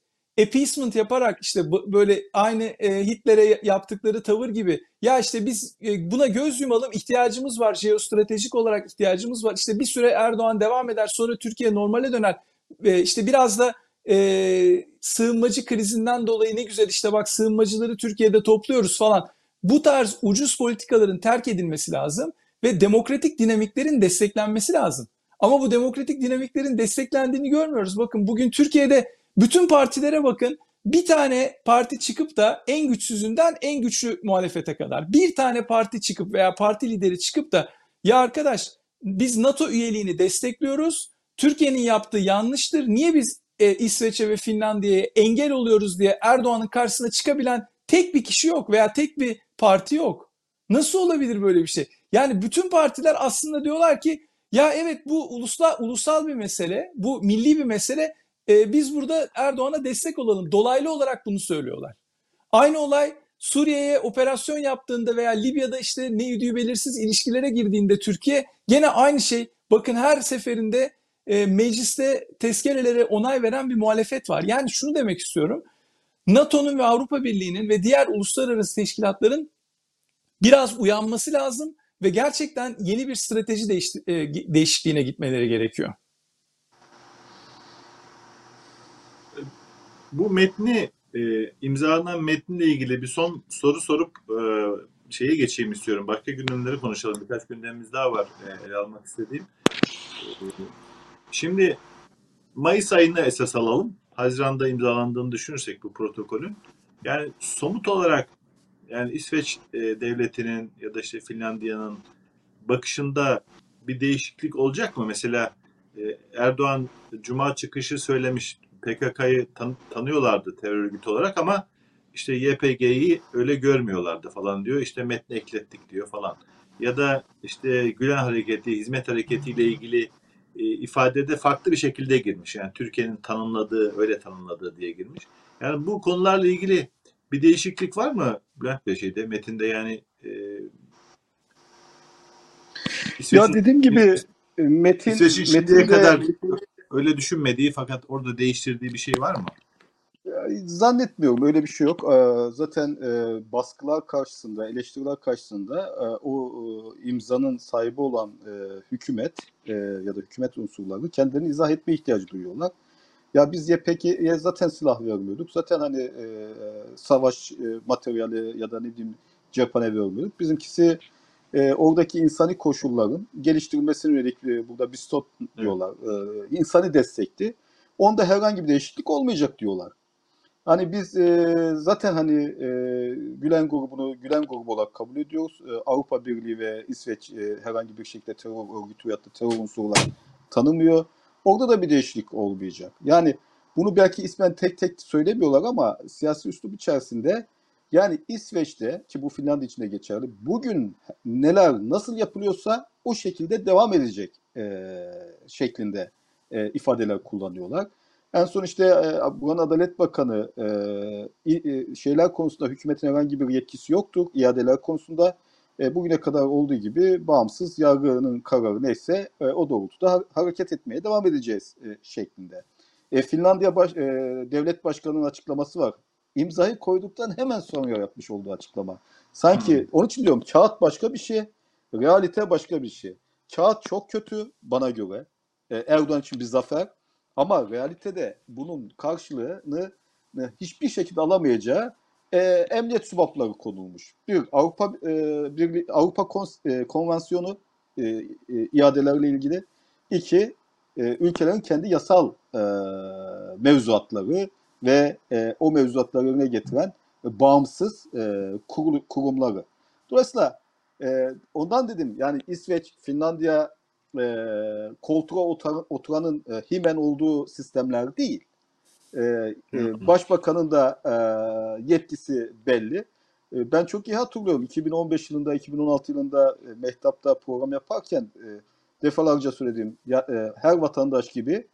appeasement yaparak işte böyle aynı e, Hitler'e yaptıkları tavır gibi ya işte biz e, buna göz yumalım ihtiyacımız var, jeostratejik olarak ihtiyacımız var. İşte bir süre Erdoğan devam eder sonra Türkiye normale döner. E, işte biraz da e, sığınmacı krizinden dolayı ne güzel işte bak sığınmacıları Türkiye'de topluyoruz falan. Bu tarz ucuz politikaların terk edilmesi lazım ve demokratik dinamiklerin desteklenmesi lazım. Ama bu demokratik dinamiklerin desteklendiğini görmüyoruz. Bakın bugün Türkiye'de bütün partilere bakın. Bir tane parti çıkıp da en güçsüzünden en güçlü muhalefete kadar bir tane parti çıkıp veya parti lideri çıkıp da ya arkadaş biz NATO üyeliğini destekliyoruz. Türkiye'nin yaptığı yanlıştır. Niye biz e, İsveç'e ve Finlandiya'ya engel oluyoruz diye Erdoğan'ın karşısına çıkabilen tek bir kişi yok veya tek bir parti yok. Nasıl olabilir böyle bir şey? Yani bütün partiler aslında diyorlar ki ya evet bu ulusal ulusal bir mesele, bu milli bir mesele. E, biz burada Erdoğan'a destek olalım. Dolaylı olarak bunu söylüyorlar. Aynı olay Suriye'ye operasyon yaptığında veya Libya'da işte ne yüdüğü belirsiz ilişkilere girdiğinde Türkiye gene aynı şey. Bakın her seferinde e, mecliste tezkerelere onay veren bir muhalefet var. Yani şunu demek istiyorum. NATO'nun ve Avrupa Birliği'nin ve diğer uluslararası teşkilatların biraz uyanması lazım ve gerçekten yeni bir strateji değişti, e, değişikliğine gitmeleri gerekiyor. Bu metni e, imzalanan metninle ilgili bir son soru sorup e, şeye geçeyim istiyorum. Başka gündemleri konuşalım. Birkaç gündemimiz daha var e, ele almak istediğim. Şimdi Mayıs ayını esas alalım. Haziran'da imzalandığını düşünürsek bu protokolün. Yani somut olarak yani İsveç e, devletinin ya da işte Finlandiya'nın bakışında bir değişiklik olacak mı? Mesela e, Erdoğan Cuma çıkışı söylemiş PKK'yı tan- tanıyorlardı terör örgütü olarak ama işte YPG'yi öyle görmüyorlardı falan diyor. İşte metne eklettik diyor falan. Ya da işte Gülen Hareketi, Hizmet Hareketi ile ilgili e, ifadede farklı bir şekilde girmiş. Yani Türkiye'nin tanımladığı, öyle tanımladığı diye girmiş. Yani bu konularla ilgili bir değişiklik var mı Bülent Bey şeyde, metinde yani e, Ya dediğim gibi e, metin İsveç'in şimdiye metinde kadar öyle düşünmediği fakat orada değiştirdiği bir şey var mı? Zannetmiyorum öyle bir şey yok. Ee, Zaten e, baskılar karşısında, eleştiriler karşısında e, o e, imzanın sahibi olan hükümet ya da hükümet unsurları kendilerini izah etme ihtiyacı duyuyorlar. Ya biz YPG'ye zaten silah vermiyorduk. Zaten hani savaş materyali ya da ne diyeyim cephane vermiyorduk. Bizimkisi e, oradaki insani koşulların geliştirilmesine yönelik e, burada bir stop diyorlar. E, insani destekti. Onda herhangi bir değişiklik olmayacak diyorlar. Hani biz e, zaten hani e, Gülen grubunu Gülen grubu olarak kabul ediyoruz. E, Avrupa Birliği ve İsveç e, herhangi bir şekilde terör örgütü ya da terör unsurları tanımıyor. Orada da bir değişiklik olmayacak. Yani bunu belki ismen tek tek söylemiyorlar ama siyasi üslup içerisinde yani İsveç'te ki bu Finlandiya için de geçerli. Bugün neler nasıl yapılıyorsa o şekilde devam edecek e, şeklinde e, ifadeler kullanıyorlar. En son işte e, buranın Adalet Bakanı e, e, şeyler konusunda hükümetin herhangi bir yetkisi yoktur. İadeler konusunda e, bugüne kadar olduğu gibi bağımsız yargının kararı neyse e, o doğrultuda ha- hareket etmeye devam edeceğiz e, şeklinde. E, Finlandiya baş, e, devlet başkanının açıklaması var. İmzayı koyduktan hemen sonra yapmış olduğu açıklama. Sanki onun için diyorum kağıt başka bir şey, realite başka bir şey. Kağıt çok kötü bana göre. E, Erdoğan için bir zafer. Ama realitede bunun karşılığını e, hiçbir şekilde alamayacağı e, emniyet subapları konulmuş. Bir Avrupa e, Birliği Avrupa Kons- e, Konvansiyonu e, e, iadelerle ilgili. İki e, ülkelerin kendi yasal e, mevzuatları ve e, o mevzuatları önüne getiren e, bağımsız e, kurulu- kurumları. Dolayısıyla e, ondan dedim yani İsveç, Finlandiya e, koltuğa otur- oturanın e, himen olduğu sistemler değil. E, e, başbakanın da e, yetkisi belli. E, ben çok iyi hatırlıyorum. 2015 yılında, 2016 yılında e, Mehtap'ta program yaparken e, defalarca söylediğim ya, e, her vatandaş gibi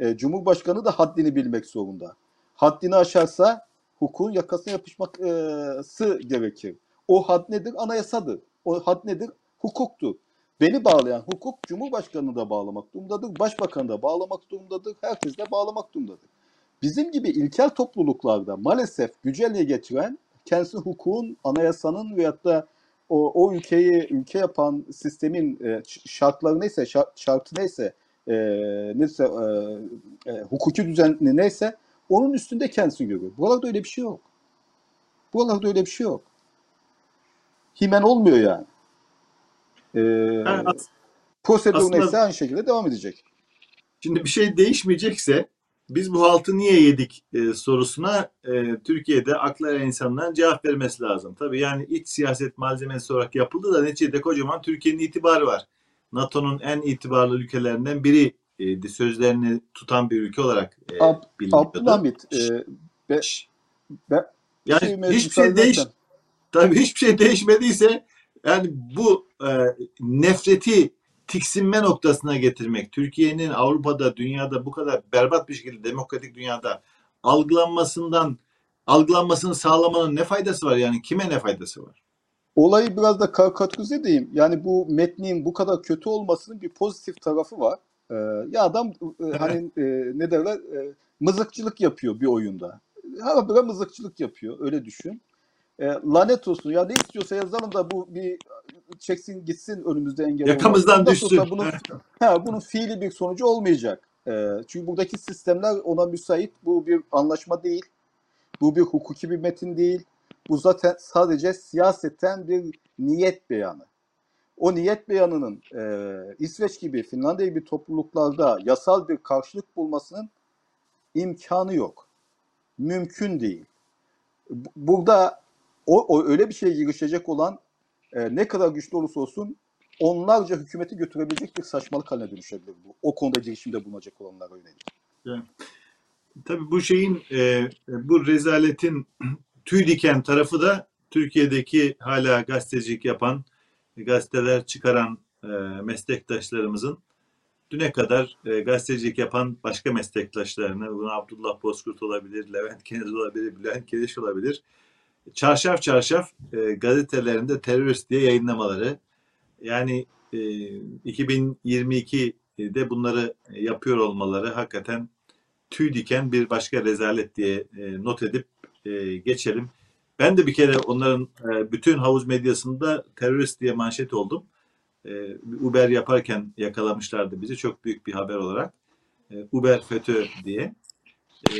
e, Cumhurbaşkanı da haddini bilmek zorunda. Haddini aşarsa hukukun yakasına yapışması gerekir. O had nedir? Anayasadır. O had nedir? Hukuktur. Beni bağlayan hukuk Cumhurbaşkanını da bağlamak durumundadır, Başbakanı da bağlamak durumundadır, herkes de bağlamak durumundadır. Bizim gibi ilkel topluluklarda maalesef gücü eline geçiren kendisi hukukun, anayasanın veyahut da o, o ülkeyi ülke yapan sistemin e, şartları neyse, şa- şartı neyse, e, neyse e, e, hukuki düzeni neyse onun üstünde kendisi görüyor. Buralarda öyle bir şey yok. Buralarda öyle bir şey yok. Himen olmuyor yani. E, Yani as- prosedür aslında- neyse aynı şekilde devam edecek. Şimdi bir şey değişmeyecekse biz bu haltı niye yedik e, sorusuna e, Türkiye'de akla insanların cevap vermesi lazım. Tabii yani iç siyaset malzemesi olarak yapıldı da neticede kocaman Türkiye'nin itibarı var. NATO'nun en itibarlı ülkelerinden biri e, sözlerini tutan bir ülke olarak e, Ab- biliniyordu. Abdülhamit e, be, be, Yani şey hiçbir şey değiş tabii hiçbir şey değişmediyse yani bu e, nefreti tiksinme noktasına getirmek, Türkiye'nin Avrupa'da, dünyada bu kadar berbat bir şekilde demokratik dünyada algılanmasından algılanmasını sağlamanın ne faydası var yani kime ne faydası var? Olayı biraz da karikatürize edeyim. Yani bu metnin bu kadar kötü olmasının bir pozitif tarafı var. Ee, ya adam e, hani e, ne derler e, mızıkçılık yapıyor bir oyunda. Ha böyle mızıkçılık yapıyor öyle düşün. E, lanet olsun ya ne istiyorsa yazalım da bu bir çeksin gitsin önümüzde engel Yakamızdan düşsün. Bunun, (laughs) ha, bunun fiili bir sonucu olmayacak. E, çünkü buradaki sistemler ona müsait. Bu bir anlaşma değil. Bu bir hukuki bir metin değil. Bu zaten sadece siyaseten bir niyet beyanı. O niyet beyanının e, İsveç gibi, Finlandiya gibi topluluklarda yasal bir karşılık bulmasının imkanı yok. Mümkün değil. Bu- Burada o, o öyle bir şeye girişecek olan e, ne kadar güçlü olursa olsun onlarca hükümeti götürebilecek bir saçmalık haline dönüşebilir bu. O konuda girişimde bulunacak olanlara yönelik. Tabii bu şeyin e, bu rezaletin (clears throat) tüy diken tarafı da Türkiye'deki hala gazetecilik yapan, gazeteler çıkaran e, meslektaşlarımızın düne kadar e, gazetecilik yapan başka meslektaşlarını, bunu Abdullah Bozkurt olabilir, Levent Keniz olabilir, Bülent Keleş olabilir, çarşaf çarşaf e, gazetelerinde terörist diye yayınlamaları. Yani e, 2022'de bunları yapıyor olmaları hakikaten tüy diken bir başka rezalet diye e, not edip e, geçelim. Ben de bir kere onların e, bütün havuz medyasında terörist diye manşet oldum. E, Uber yaparken yakalamışlardı bizi çok büyük bir haber olarak. E, Uber FETÖ diye. E,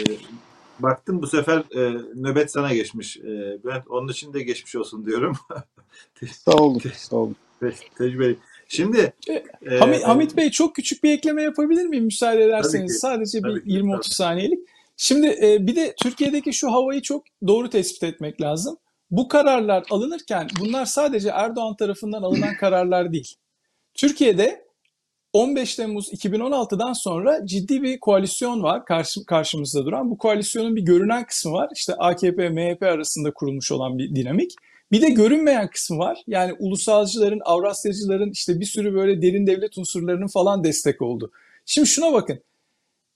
baktım bu sefer e, nöbet sana geçmiş. E, ben onun için de geçmiş olsun diyorum. (laughs) Sağ olun. Sağ olun. Te- Tecrübeli. Şimdi e, Hamit, Hamit Bey çok küçük bir ekleme yapabilir miyim müsaade ederseniz? ki. Sadece bir ki, 20-30 tabii. saniyelik. Şimdi e, bir de Türkiye'deki şu havayı çok doğru tespit etmek lazım. Bu kararlar alınırken bunlar sadece Erdoğan tarafından alınan (clears throat) kararlar değil. Türkiye'de 15 Temmuz 2016'dan sonra ciddi bir koalisyon var karşı, karşımızda duran. Bu koalisyonun bir görünen kısmı var. İşte AKP, MHP arasında kurulmuş olan bir dinamik. Bir de görünmeyen kısmı var. Yani ulusalcıların, Avrasyacıların işte bir sürü böyle derin devlet unsurlarının falan destek oldu. Şimdi şuna bakın.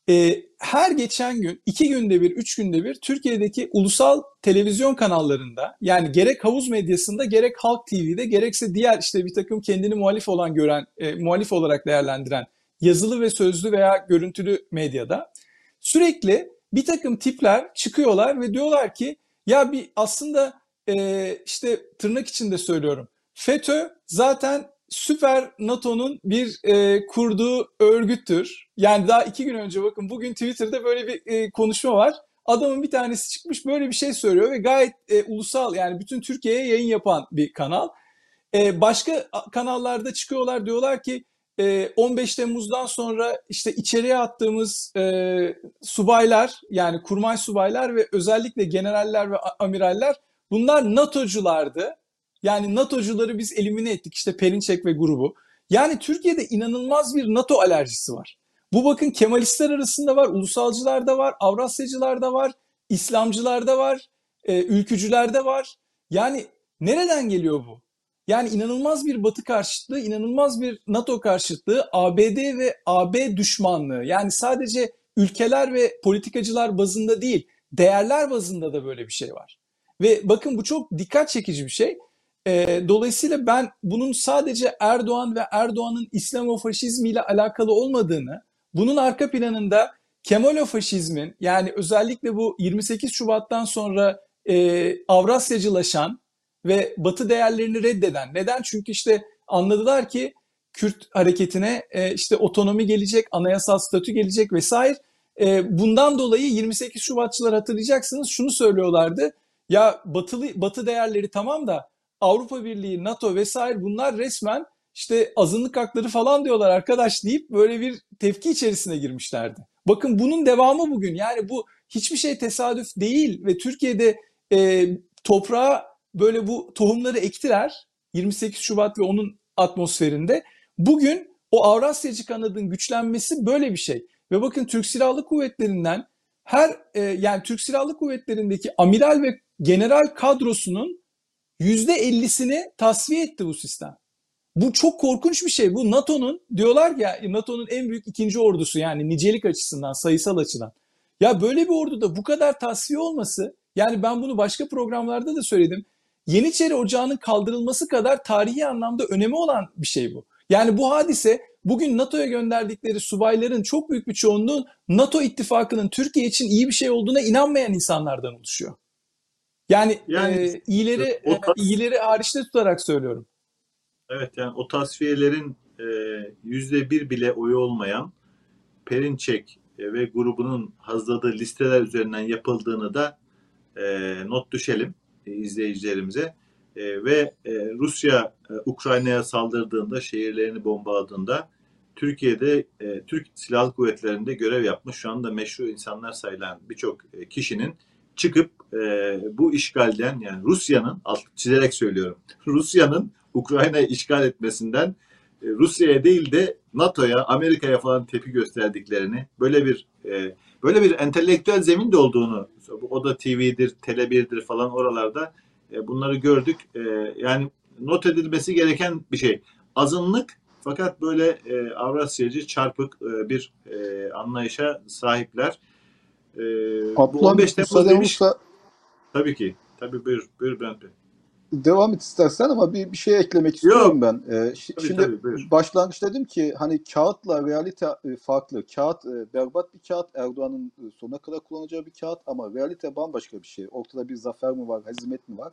Ee, her geçen gün, iki günde bir, üç günde bir Türkiye'deki ulusal televizyon kanallarında yani gerek havuz medyasında gerek Halk TV'de gerekse diğer işte bir takım kendini muhalif olan gören, e, muhalif olarak değerlendiren yazılı ve sözlü veya görüntülü medyada sürekli bir takım tipler çıkıyorlar ve diyorlar ki ya bir aslında e, işte tırnak içinde söylüyorum FETÖ zaten süper NATO'nun bir e, kurduğu örgüttür. Yani daha iki gün önce bakın bugün Twitter'da böyle bir e, konuşma var. Adamın bir tanesi çıkmış böyle bir şey söylüyor ve gayet e, ulusal yani bütün Türkiye'ye yayın yapan bir kanal. E, başka kanallarda çıkıyorlar diyorlar ki e, 15 Temmuz'dan sonra işte içeriye attığımız e, subaylar yani kurmay subaylar ve özellikle generaller ve amiraller bunlar NATO'culardı. Yani NATO'cuları biz elimine ettik işte Perinçek ve grubu. Yani Türkiye'de inanılmaz bir NATO alerjisi var. Bu bakın Kemalistler arasında var, ulusalcılar da var, Avrasyacılar da var, İslamcılar da var, e, ülkücüler de var. Yani nereden geliyor bu? Yani inanılmaz bir Batı karşıtlığı, inanılmaz bir NATO karşıtlığı, ABD ve AB düşmanlığı. Yani sadece ülkeler ve politikacılar bazında değil, değerler bazında da böyle bir şey var. Ve bakın bu çok dikkat çekici bir şey. Ee, dolayısıyla ben bunun sadece Erdoğan ve Erdoğan'ın İslamofaşizmiyle alakalı olmadığını, bunun arka planında Kemalofaşizmin yani özellikle bu 28 Şubat'tan sonra e, Avrasyacılaşan ve Batı değerlerini reddeden. Neden? Çünkü işte anladılar ki Kürt hareketine e, işte otonomi gelecek, anayasal statü gelecek vesaire. E, bundan dolayı 28 Şubatçılar hatırlayacaksınız şunu söylüyorlardı. Ya batılı batı değerleri tamam da Avrupa Birliği, NATO vesaire bunlar resmen işte azınlık hakları falan diyorlar arkadaş deyip böyle bir tepki içerisine girmişlerdi. Bakın bunun devamı bugün. Yani bu hiçbir şey tesadüf değil ve Türkiye'de e, toprağa böyle bu tohumları ektiler 28 Şubat ve onun atmosferinde. Bugün o Avrasyacı kanadın güçlenmesi böyle bir şey. Ve bakın Türk Silahlı Kuvvetleri'nden her e, yani Türk Silahlı Kuvvetleri'ndeki amiral ve general kadrosunun %50'sini tasfiye etti bu sistem. Bu çok korkunç bir şey. Bu NATO'nun diyorlar ya NATO'nun en büyük ikinci ordusu yani nicelik açısından, sayısal açıdan. Ya böyle bir orduda bu kadar tasfiye olması yani ben bunu başka programlarda da söyledim. Yeniçeri Ocağı'nın kaldırılması kadar tarihi anlamda önemi olan bir şey bu. Yani bu hadise bugün NATO'ya gönderdikleri subayların çok büyük bir çoğunluğu NATO ittifakının Türkiye için iyi bir şey olduğuna inanmayan insanlardan oluşuyor. Yani, Yani e, iyileri o tas- iyileri hariçte tutarak söylüyorum. Evet yani o tasfiyelerin yüzde bir bile oyu olmayan Perinçek ve grubunun hazırladığı listeler üzerinden yapıldığını da e, not düşelim e, izleyicilerimize. E, ve e, Rusya e, Ukrayna'ya saldırdığında, şehirlerini bombaladığında Türkiye'de e, Türk Silahlı Kuvvetleri'nde görev yapmış şu anda meşru insanlar sayılan birçok e, kişinin çıkıp e, bu işgalden yani Rusya'nın alt çizerek söylüyorum (laughs) Rusya'nın Ukrayna'yı işgal etmesinden e, Rusya'ya değil de NATO'ya, Amerika'ya falan tepki gösterdiklerini, böyle bir e, böyle bir entelektüel zemin de olduğunu, o da TV'dir, Tele1'dir falan oralarda e, bunları gördük. E, yani not edilmesi gereken bir şey. Azınlık fakat böyle e, Avrasyacı, çarpık e, bir e, anlayışa sahipler. E, bu Abdullah 15 Bey, Temmuz müsaaden demiş. olursa Tabii ki. Tabii buyur, buyur Bülent Bey. devam et istersen ama bir, bir şey eklemek istiyorum ben. Ee, Tabii, şimdi tabii, buyur. başlangıç dedim ki hani kağıtla realite e, farklı. Kağıt e, berbat bir kağıt. Erdoğan'ın e, sonuna kadar kullanacağı bir kağıt ama realite bambaşka bir şey. Ortada bir zafer mi var, hezimet mi var?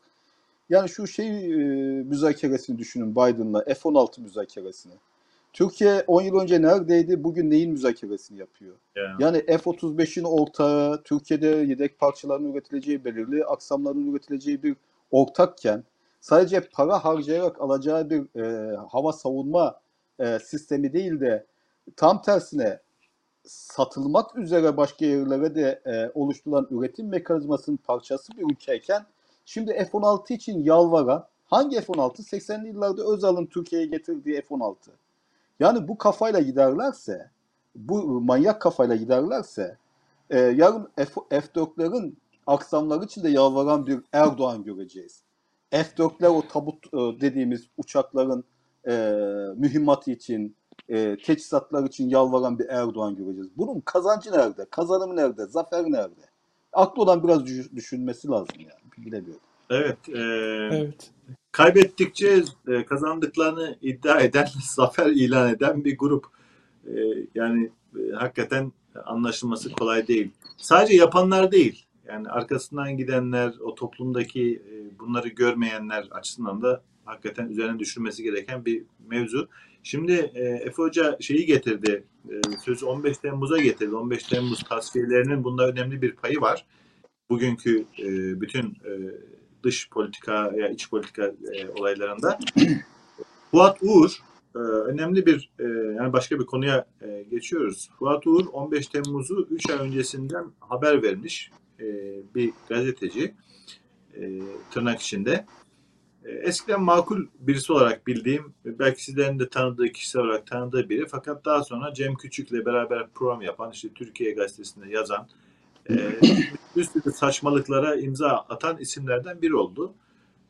Yani şu şey e, müzakeresini düşünün Biden'la F-16 müzakeresini. Türkiye 10 yıl önce neredeydi? Bugün neyin müzakeresini yapıyor? Yani, Yani F-35'in ortağı, Türkiye'de yedek parçaların üretileceği belirli, aksamların üretileceği bir ortakken sadece para harcayarak alacağı bir e, hava savunma e, sistemi değil de tam tersine satılmak üzere başka yerlere de e, oluşturulan üretim mekanizmasının parçası bir ülkeyken şimdi F-16 için yalvaran hangi F-16? 80'li yıllarda Özal'ın Türkiye'ye getirdiği F-16. Yani bu kafayla giderlerse, bu manyak kafayla giderlerse e, yarın F- F-4'lerin aksamları için de yalvaran bir Erdoğan göreceğiz. F-4'ler o tabut e, dediğimiz uçakların e, mühimmatı için, e, teçhizatlar için yalvaran bir Erdoğan göreceğiz. Bunun kazancı nerede? Kazanımı nerede? Zafer nerede? Aklı olan biraz düş- düşünmesi lazım yani. Bilemiyorum. evet. e, Evet. Kaybettikçe e, kazandıklarını iddia eden, (laughs) zafer ilan eden bir grup. E, yani e, hakikaten anlaşılması kolay değil. Sadece yapanlar değil. Yani arkasından gidenler, o toplumdaki bunları görmeyenler açısından da hakikaten üzerine düşürmesi gereken bir mevzu. Şimdi e, Efe Hoca şeyi getirdi, e, sözü 15 Temmuz'a getirdi. 15 Temmuz tasfiyelerinin bunda önemli bir payı var. Bugünkü bütün dış politika ya iç politika e, olaylarında. (clears throat) Fuat Uğur e, önemli bir e, yani başka bir konuya e, geçiyoruz. Fuat Uğur 15 Temmuz'u 3 ay öncesinden haber vermiş e, bir gazeteci e, tırnak içinde. E, eskiden makul birisi olarak bildiğim, belki sizlerin de tanıdığı kişisel olarak tanıdığı biri fakat daha sonra Cem Küçük'le beraber program yapan, işte Türkiye Gazetesi'nde yazan, e, bir saçmalıklara imza atan isimlerden biri oldu.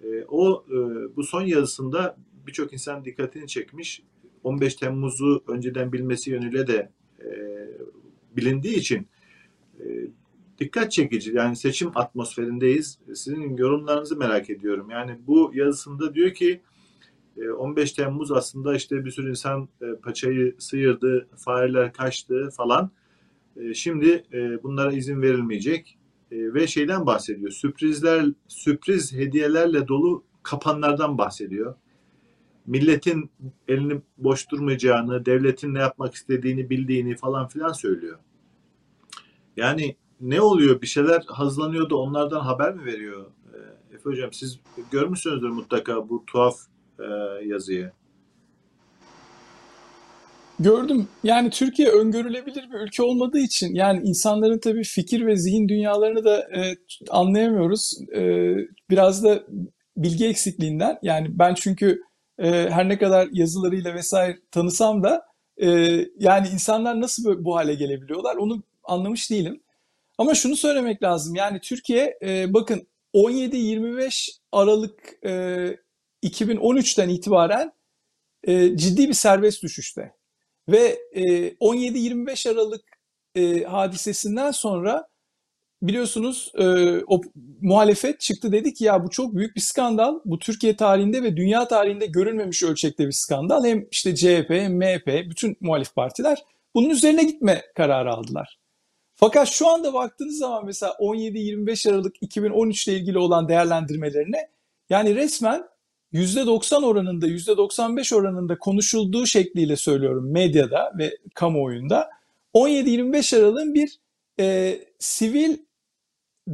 E, o e, bu son yazısında birçok insan dikkatini çekmiş. 15 Temmuz'u önceden bilmesi yönüyle de e, bilindiği için e, dikkat çekici. Yani seçim atmosferindeyiz. Sizin yorumlarınızı merak ediyorum. Yani bu yazısında diyor ki e, 15 Temmuz aslında işte bir sürü insan e, paçayı sıyırdı, fareler kaçtı falan. E, Şimdi e, bunlara izin verilmeyecek E, ve şeyden bahsediyor. Sürprizler, sürpriz hediyelerle dolu kapanlardan bahsediyor. Milletin elini boş durmayacağını, devletin ne yapmak istediğini bildiğini falan filan söylüyor. Yani ne oluyor? Bir şeyler hazırlanıyor da onlardan haber mi veriyor? Efe Hocam siz görmüşsünüzdür mutlaka bu tuhaf yazıyı. Gördüm. Yani Türkiye öngörülebilir bir ülke olmadığı için yani insanların tabii fikir ve zihin dünyalarını da e, anlayamıyoruz. E, biraz da bilgi eksikliğinden. Yani ben çünkü e, her ne kadar yazılarıyla vesaire tanısam da e, yani insanlar nasıl böyle bu hale gelebiliyorlar onu anlamış değilim. Ama şunu söylemek lazım. Yani Türkiye e, bakın 17-25 Aralık e, 2013'ten itibaren e, ciddi bir serbest düşüşte. Ve e, 17-25 Aralık e, hadisesinden sonra biliyorsunuz e, o muhalefet çıktı dedi ki ya bu çok büyük bir skandal. Bu Türkiye tarihinde ve dünya tarihinde görülmemiş ölçekte bir skandal. Hem işte CHP hem MHP bütün muhalif partiler bunun üzerine gitme kararı aldılar. Fakat şu anda baktığınız zaman mesela 17-25 Aralık 2013 ile ilgili olan değerlendirmelerine yani resmen %90 oranında, %95 oranında konuşulduğu şekliyle söylüyorum medyada ve kamuoyunda 17-25 Aralık'ın bir e, sivil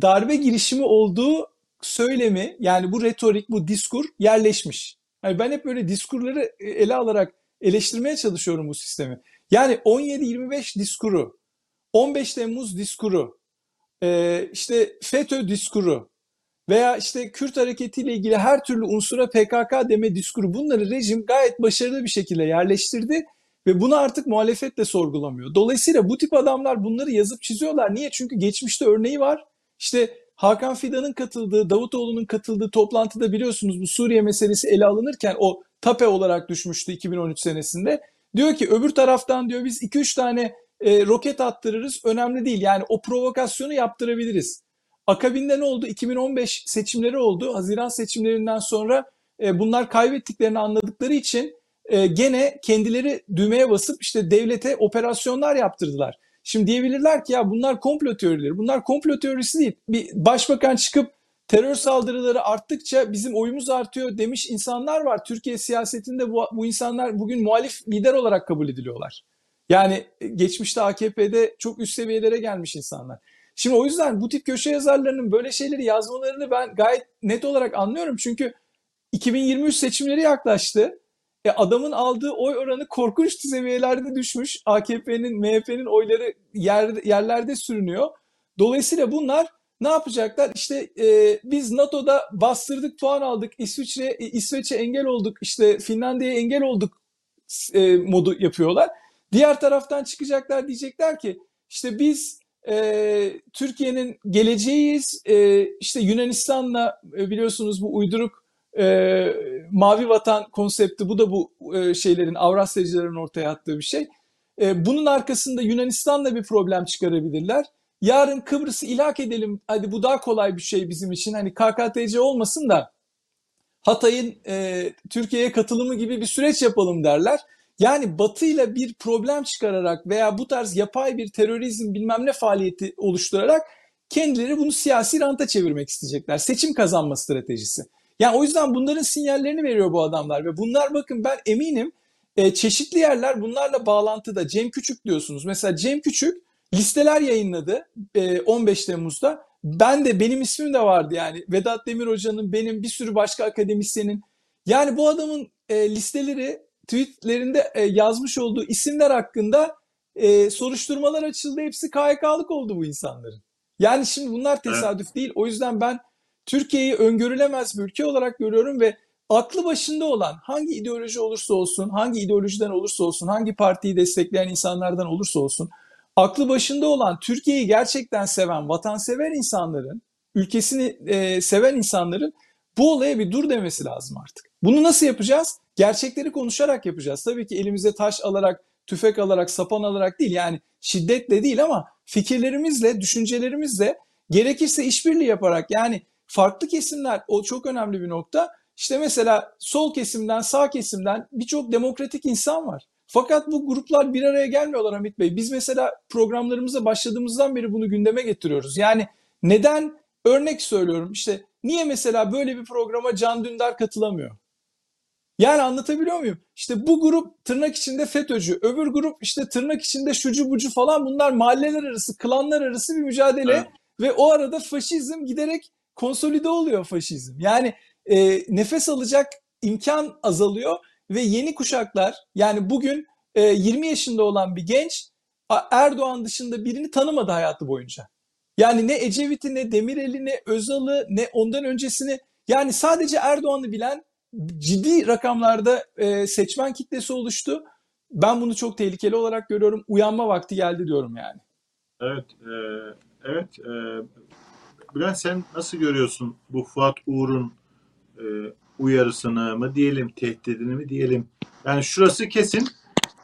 darbe girişimi olduğu söylemi yani bu retorik, bu diskur yerleşmiş. Yani ben hep böyle diskurları ele alarak eleştirmeye çalışıyorum bu sistemi. Yani 17-25 diskuru, 15 Temmuz diskuru, e, işte FETÖ diskuru veya işte Kürt hareketiyle ilgili her türlü unsura PKK deme diskuru bunları rejim gayet başarılı bir şekilde yerleştirdi ve bunu artık muhalefet de sorgulamıyor. Dolayısıyla bu tip adamlar bunları yazıp çiziyorlar. Niye? Çünkü geçmişte örneği var. İşte Hakan Fidan'ın katıldığı, Davutoğlu'nun katıldığı toplantıda biliyorsunuz bu Suriye meselesi ele alınırken o tape olarak düşmüştü 2013 senesinde. Diyor ki öbür taraftan diyor biz 2-3 tane e, roket attırırız önemli değil. Yani o provokasyonu yaptırabiliriz. Akabinde ne oldu? 2015 seçimleri oldu. Haziran seçimlerinden sonra e, bunlar kaybettiklerini anladıkları için e, gene kendileri düğmeye basıp işte devlete operasyonlar yaptırdılar. Şimdi diyebilirler ki ya bunlar komplo teorileri. Bunlar komplo teorisi değil. Bir başbakan çıkıp terör saldırıları arttıkça bizim oyumuz artıyor demiş insanlar var. Türkiye siyasetinde bu, bu insanlar bugün muhalif lider olarak kabul ediliyorlar. Yani geçmişte AKP'de çok üst seviyelere gelmiş insanlar. Şimdi o yüzden bu tip köşe yazarlarının böyle şeyleri yazmalarını ben gayet net olarak anlıyorum. Çünkü 2023 seçimleri yaklaştı. E adamın aldığı oy oranı korkunç seviyelerde düşmüş. AKP'nin, MHP'nin oyları yer, yerlerde sürünüyor. Dolayısıyla bunlar ne yapacaklar? İşte e, biz NATO'da bastırdık, puan aldık. İsviçre, e, İsveç'e engel olduk. İşte Finlandiya'ya engel olduk e, modu yapıyorlar. Diğer taraftan çıkacaklar diyecekler ki işte biz e, Türkiye'nin geleceğiyiz. E, işte Yunanistan'la e, biliyorsunuz bu uyduruk e, mavi vatan konsepti bu da bu e, şeylerin Avrasyacıların ortaya attığı bir şey. E, bunun arkasında Yunanistan'la bir problem çıkarabilirler. Yarın Kıbrıs'ı ilhak edelim. Hadi bu daha kolay bir şey bizim için. Hani KKTC olmasın da Hatay'ın e, Türkiye'ye katılımı gibi bir süreç yapalım derler. Yani Batı ile bir problem çıkararak veya bu tarz yapay bir terörizm bilmem ne faaliyeti oluşturarak kendileri bunu siyasi ranta çevirmek isteyecekler. Seçim kazanma stratejisi. Yani o yüzden bunların sinyallerini veriyor bu adamlar ve bunlar bakın ben eminim e, çeşitli yerler bunlarla bağlantıda. Cem Küçük diyorsunuz. Mesela Cem Küçük listeler yayınladı e, 15 Temmuz'da. Ben de benim ismim de vardı yani. Vedat Demir Hoca'nın, benim bir sürü başka akademisyenin. Yani bu adamın e, listeleri tweetlerinde e, yazmış olduğu isimler hakkında e, soruşturmalar açıldı. Hepsi KHK'lık oldu bu insanların. Yani şimdi bunlar tesadüf evet. değil. O yüzden ben Türkiye'yi öngörülemez bir ülke olarak görüyorum ve aklı başında olan hangi ideoloji olursa olsun, hangi ideolojiden olursa olsun, hangi partiyi destekleyen insanlardan olursa olsun, aklı başında olan Türkiye'yi gerçekten seven, vatansever insanların, ülkesini e, seven insanların bu olaya bir dur demesi lazım artık. Bunu nasıl yapacağız? Gerçekleri konuşarak yapacağız. Tabii ki elimize taş alarak, tüfek alarak, sapan alarak değil yani şiddetle değil ama fikirlerimizle, düşüncelerimizle gerekirse işbirliği yaparak yani farklı kesimler o çok önemli bir nokta. İşte mesela sol kesimden, sağ kesimden birçok demokratik insan var. Fakat bu gruplar bir araya gelmiyorlar Hamit Bey. Biz mesela programlarımıza başladığımızdan beri bunu gündeme getiriyoruz. Yani neden örnek söylüyorum işte niye mesela böyle bir programa Can Dündar katılamıyor? Yani anlatabiliyor muyum? İşte bu grup tırnak içinde FETÖ'cü, öbür grup işte tırnak içinde şucu bucu falan bunlar mahalleler arası, klanlar arası bir mücadele evet. ve o arada faşizm giderek konsolide oluyor faşizm. Yani e, nefes alacak imkan azalıyor ve yeni kuşaklar yani bugün e, 20 yaşında olan bir genç Erdoğan dışında birini tanımadı hayatı boyunca. Yani ne Ecevit'i ne Demirel'i ne Özal'ı ne ondan öncesini yani sadece Erdoğan'ı bilen ciddi rakamlarda e, seçmen kitlesi oluştu. Ben bunu çok tehlikeli olarak görüyorum. Uyanma vakti geldi diyorum yani. Evet, e, evet. E, Bülent sen nasıl görüyorsun bu Fuat Uğur'un e, uyarısını mı diyelim, tehdidini mi diyelim? Yani şurası kesin.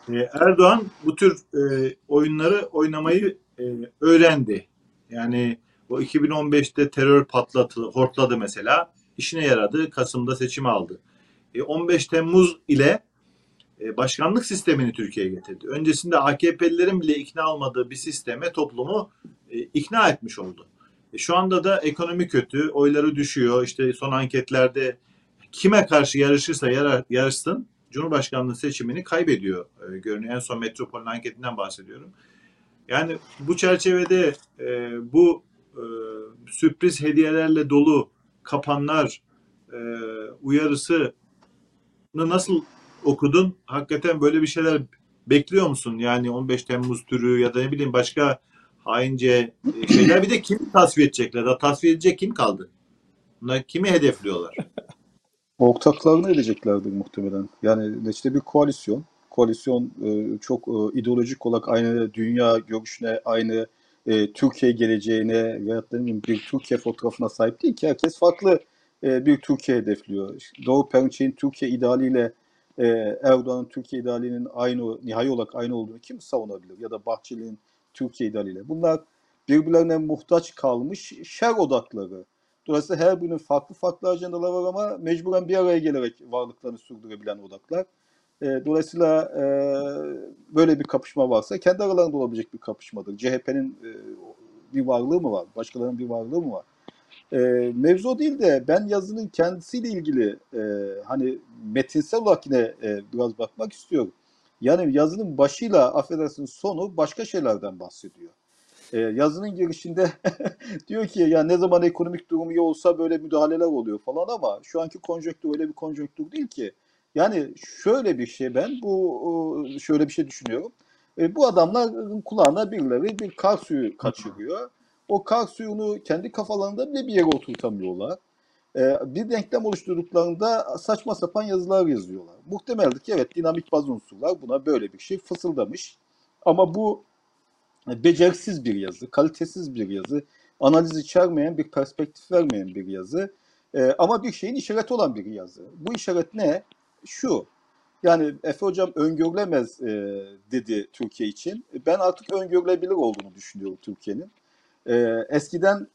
E, Erdoğan bu tür e, oyunları oynamayı e, öğrendi. Yani o 2015'te terör patladı, hortladı mesela. İşine yaradı. Kasım'da seçim aldı. E, 15 Temmuz ile e, başkanlık sistemini Türkiye'ye getirdi. Öncesinde AKP'lilerin bile ikna olmadığı bir sisteme toplumu e, ikna etmiş oldu. E, şu anda da ekonomi kötü, oyları düşüyor. İşte son anketlerde kime karşı yarışırsa yarar, yarışsın Cumhurbaşkanlığı seçimini kaybediyor e, görünüyor. En son Metropol'ün anketinden bahsediyorum. Yani bu çerçevede e, bu e, sürpriz hediyelerle dolu kapanlar e, uyarısı nasıl okudun? Hakikaten böyle bir şeyler bekliyor musun? Yani 15 Temmuz türü ya da ne bileyim başka haince e, şeyler. Bir de kimi tasfiye edecekler? Daha tasfiye edecek kim kaldı? Bunlar kimi hedefliyorlar? Ortaklarını edeceklerdir muhtemelen. Yani işte bir koalisyon. Koalisyon e, çok e, ideolojik olarak aynı dünya görüşüne, aynı e, Türkiye geleceğine veyahut bir Türkiye fotoğrafına sahip değil ki. Herkes farklı e, bir Türkiye hedefliyor. Doğu Perinçek'in Türkiye idealiyle e, Erdoğan'ın Türkiye idealinin aynı, nihai olarak aynı olduğunu kim savunabilir? Ya da Bahçeli'nin Türkiye idealiyle. Bunlar birbirlerine muhtaç kalmış şer odakları. Dolayısıyla her birinin farklı farklı ajandaları var ama mecburen bir araya gelerek varlıklarını sürdürebilen odaklar. E, dolayısıyla e, böyle bir kapışma varsa kendi aralarında olabilecek bir kapışmadır. CHP'nin e, bir varlığı mı var? Başkalarının bir varlığı mı var? E, mevzu değil de ben yazının kendisiyle ilgili e, hani metinsel olarak yine e, biraz bakmak istiyorum. Yani yazının başıyla affedersiniz sonu başka şeylerden bahsediyor. E, yazının girişinde (laughs) diyor ki ya ne zaman ekonomik durum iyi olsa böyle müdahaleler oluyor falan ama şu anki konjonktür öyle bir konjonktür değil ki. Yani şöyle bir şey ben bu şöyle bir şey düşünüyorum. E, bu adamlar kulağına birileri bir kar suyu kaçırıyor. O kar suyunu kendi kafalarında bile bir yere oturtamıyorlar. E, bir denklem oluşturduklarında saçma sapan yazılar yazıyorlar. Muhtemeldir ki evet dinamik bazı unsurlar buna böyle bir şey fısıldamış. Ama bu beceriksiz bir yazı, kalitesiz bir yazı, analiz içermeyen, bir perspektif vermeyen bir yazı. E, ama bir şeyin işareti olan bir yazı. Bu işaret ne? Şu, yani Efe Hocam öngörülemez e, dedi Türkiye için. Ben artık öngörülebilir olduğunu düşünüyorum Türkiye'nin. E, eskiden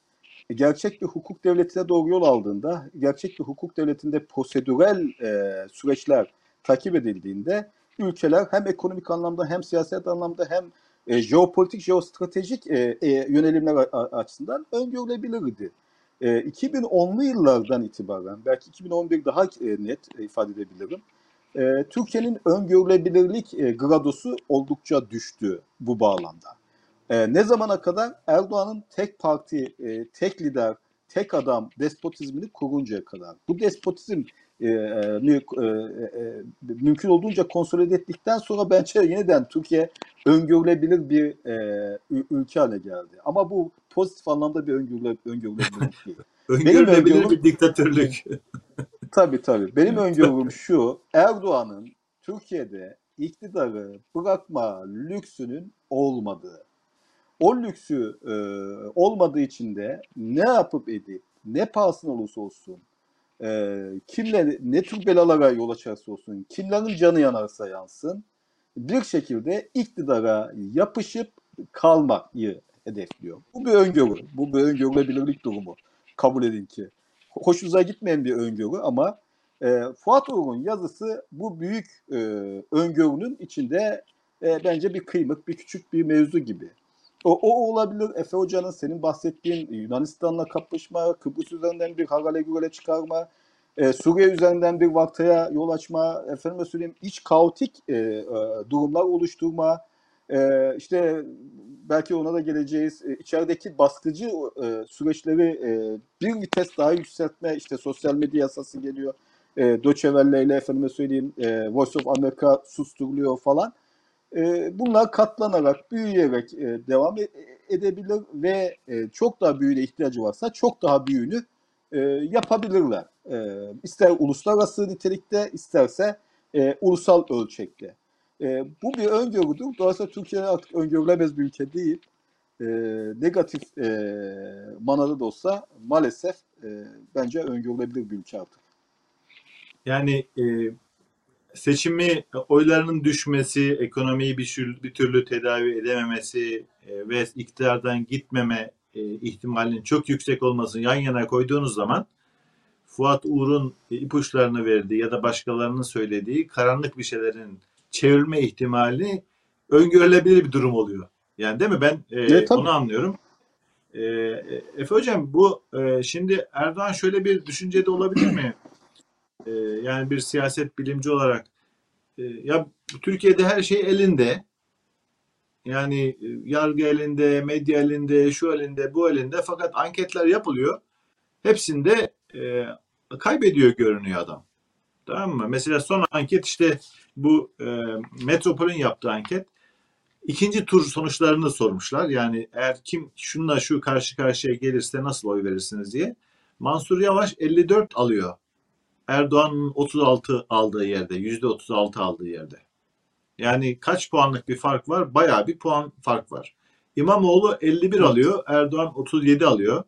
gerçek bir hukuk devletine doğru yol aldığında, gerçek bir hukuk devletinde prosedürel e, süreçler takip edildiğinde ülkeler hem ekonomik anlamda hem siyaset anlamda hem e, jeopolitik, jeostratejik e, e, yönelimler açısından öngörülebilirdi. E, 2010'lu yıllardan itibaren, belki 2011 daha e, net ifade edebilirim, e, Türkiye'nin öngörülebilirlik e, gradosu oldukça düştü bu bağlamda. E, ne zamana kadar? Erdoğan'ın tek parti, e, tek lider, tek adam despotizmini kuruncaya kadar. Bu despotizm e, e, e, e, mümkün olduğunca konsolide ettikten sonra bence yeniden Türkiye öngörülebilir bir e, ülke haline geldi. Ama bu pozitif anlamda bir öngörüle, öngörülebilirlik değil. (laughs) öngörülebilir bir diktatörlük. (laughs) tabii tabii. Benim (laughs) öngörüm şu, Erdoğan'ın Türkiye'de iktidarı bırakma lüksünün olmadığı. O lüksü e, olmadığı için de ne yapıp edip, ne pahasına olursa olsun, e, kimle ne tür belalara yol açarsa olsun, kimlerin canı yanarsa yansın, bir şekilde iktidara yapışıp kalmayı hedefliyor. Bu bir öngörü. Bu bir öngörülebilirlik durumu. Kabul edin ki. Hoşunuza gitmeyen bir öngörü ama e, Fuat Uğur'un yazısı bu büyük e, öngörünün içinde e, bence bir kıymık, bir küçük bir mevzu gibi. O, o olabilir. Efe Hoca'nın senin bahsettiğin Yunanistan'la kapışma, Kıbrıs üzerinden bir harale güvele çıkarma, e, Suriye üzerinden bir vaktaya yol açma, efendim söyleyeyim iç kaotik e, e, durumlar oluşturma, e, işte belki ona da geleceğiz. E, içerideki baskıcı e, süreçleri e, bir vites daha yükseltme, işte sosyal medya yasası geliyor. E, Welle ile efendime söyleyeyim e, Voice of America susturuluyor falan. E, bunlar katlanarak, büyüyerek e, devam e, edebilir ve e, çok daha büyüğüne ihtiyacı varsa çok daha büyüğünü e, yapabilirler. E, ister uluslararası nitelikte isterse e, ulusal ölçekte. E, bu bir öngörüdür. Dolayısıyla Türkiye artık öngörülemez bir ülke değil. E, negatif e, manada da olsa maalesef e, bence öngörülebilir bir ülke artık. Yani e, seçimi oylarının düşmesi, ekonomiyi bir, bir türlü tedavi edememesi e, ve iktidardan gitmeme e, ihtimalinin çok yüksek olmasını yan yana koyduğunuz zaman Fuat Uğur'un ipuçlarını verdiği ya da başkalarının söylediği karanlık bir şeylerin çevrilme ihtimali öngörülebilir bir durum oluyor. Yani değil mi? Ben e, evet, onu anlıyorum. E, Efe Hocam bu e, şimdi Erdoğan şöyle bir düşüncede olabilir mi? E, yani bir siyaset bilimci olarak e, ya Türkiye'de her şey elinde. Yani e, yargı elinde, medya elinde, şu elinde, bu elinde fakat anketler yapılıyor. Hepsinde e, kaybediyor görünüyor adam. Tamam mı? Mesela son anket işte bu e, Metropol'ün yaptığı anket. İkinci tur sonuçlarını sormuşlar. Yani eğer kim şunla şu karşı karşıya gelirse nasıl oy verirsiniz diye. Mansur Yavaş 54 alıyor. Erdoğan'ın 36 aldığı yerde, %36 aldığı yerde. Yani kaç puanlık bir fark var? Bayağı bir puan fark var. İmamoğlu 51 alıyor, Erdoğan 37 alıyor.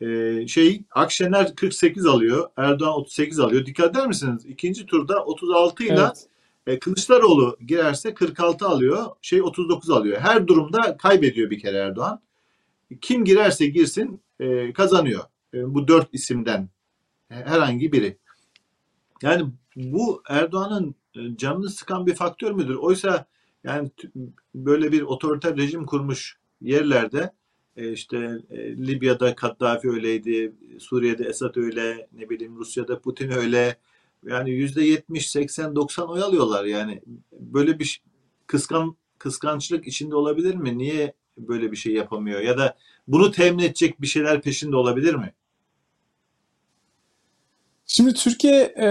Ee, şey Akşener 48 alıyor, Erdoğan 38 alıyor. Dikkat eder misiniz? İkinci turda 36 ile Evet. e, Kılıçdaroğlu girerse 46 alıyor, şey 39 alıyor. Her durumda kaybediyor bir kere Erdoğan. Kim girerse girsin e, kazanıyor. E, bu dört isimden herhangi biri. Yani bu Erdoğan'ın canını sıkan bir faktör müdür? Oysa yani böyle bir otoriter rejim kurmuş yerlerde e, işte e, Libya'da Kaddafi öyleydi, Suriye'de Esad öyle, ne bileyim Rusya'da Putin öyle. Yani yüzde 70, 80, 90 oy alıyorlar yani. Böyle bir kıskan kıskançlık içinde olabilir mi? Niye böyle bir şey yapamıyor? Ya da bunu temin edecek bir şeyler peşinde olabilir mi? Şimdi Türkiye e,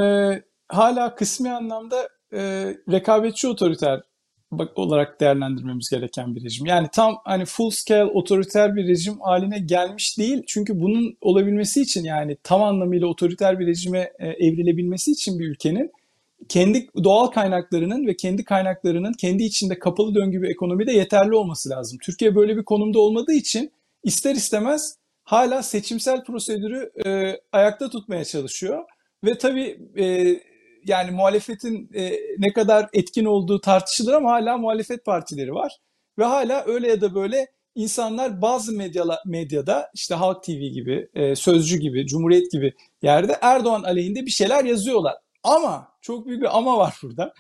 hala kısmi anlamda e, rekabetçi otoriter olarak değerlendirmemiz gereken bir rejim. Yani tam hani full scale otoriter bir rejim haline gelmiş değil. Çünkü bunun olabilmesi için yani tam anlamıyla otoriter bir rejime e, evrilebilmesi için bir ülkenin kendi doğal kaynaklarının ve kendi kaynaklarının kendi içinde kapalı döngü bir ekonomide yeterli olması lazım. Türkiye böyle bir konumda olmadığı için ister istemez hala seçimsel prosedürü e, ayakta tutmaya çalışıyor. Ve tabii e, yani muhalefetin e, ne kadar etkin olduğu tartışılır ama hala muhalefet partileri var. Ve hala öyle ya da böyle insanlar bazı medyala, medyada işte Halk TV gibi, e, Sözcü gibi, Cumhuriyet gibi yerde Erdoğan aleyhinde bir şeyler yazıyorlar. Ama çok büyük bir ama var burada.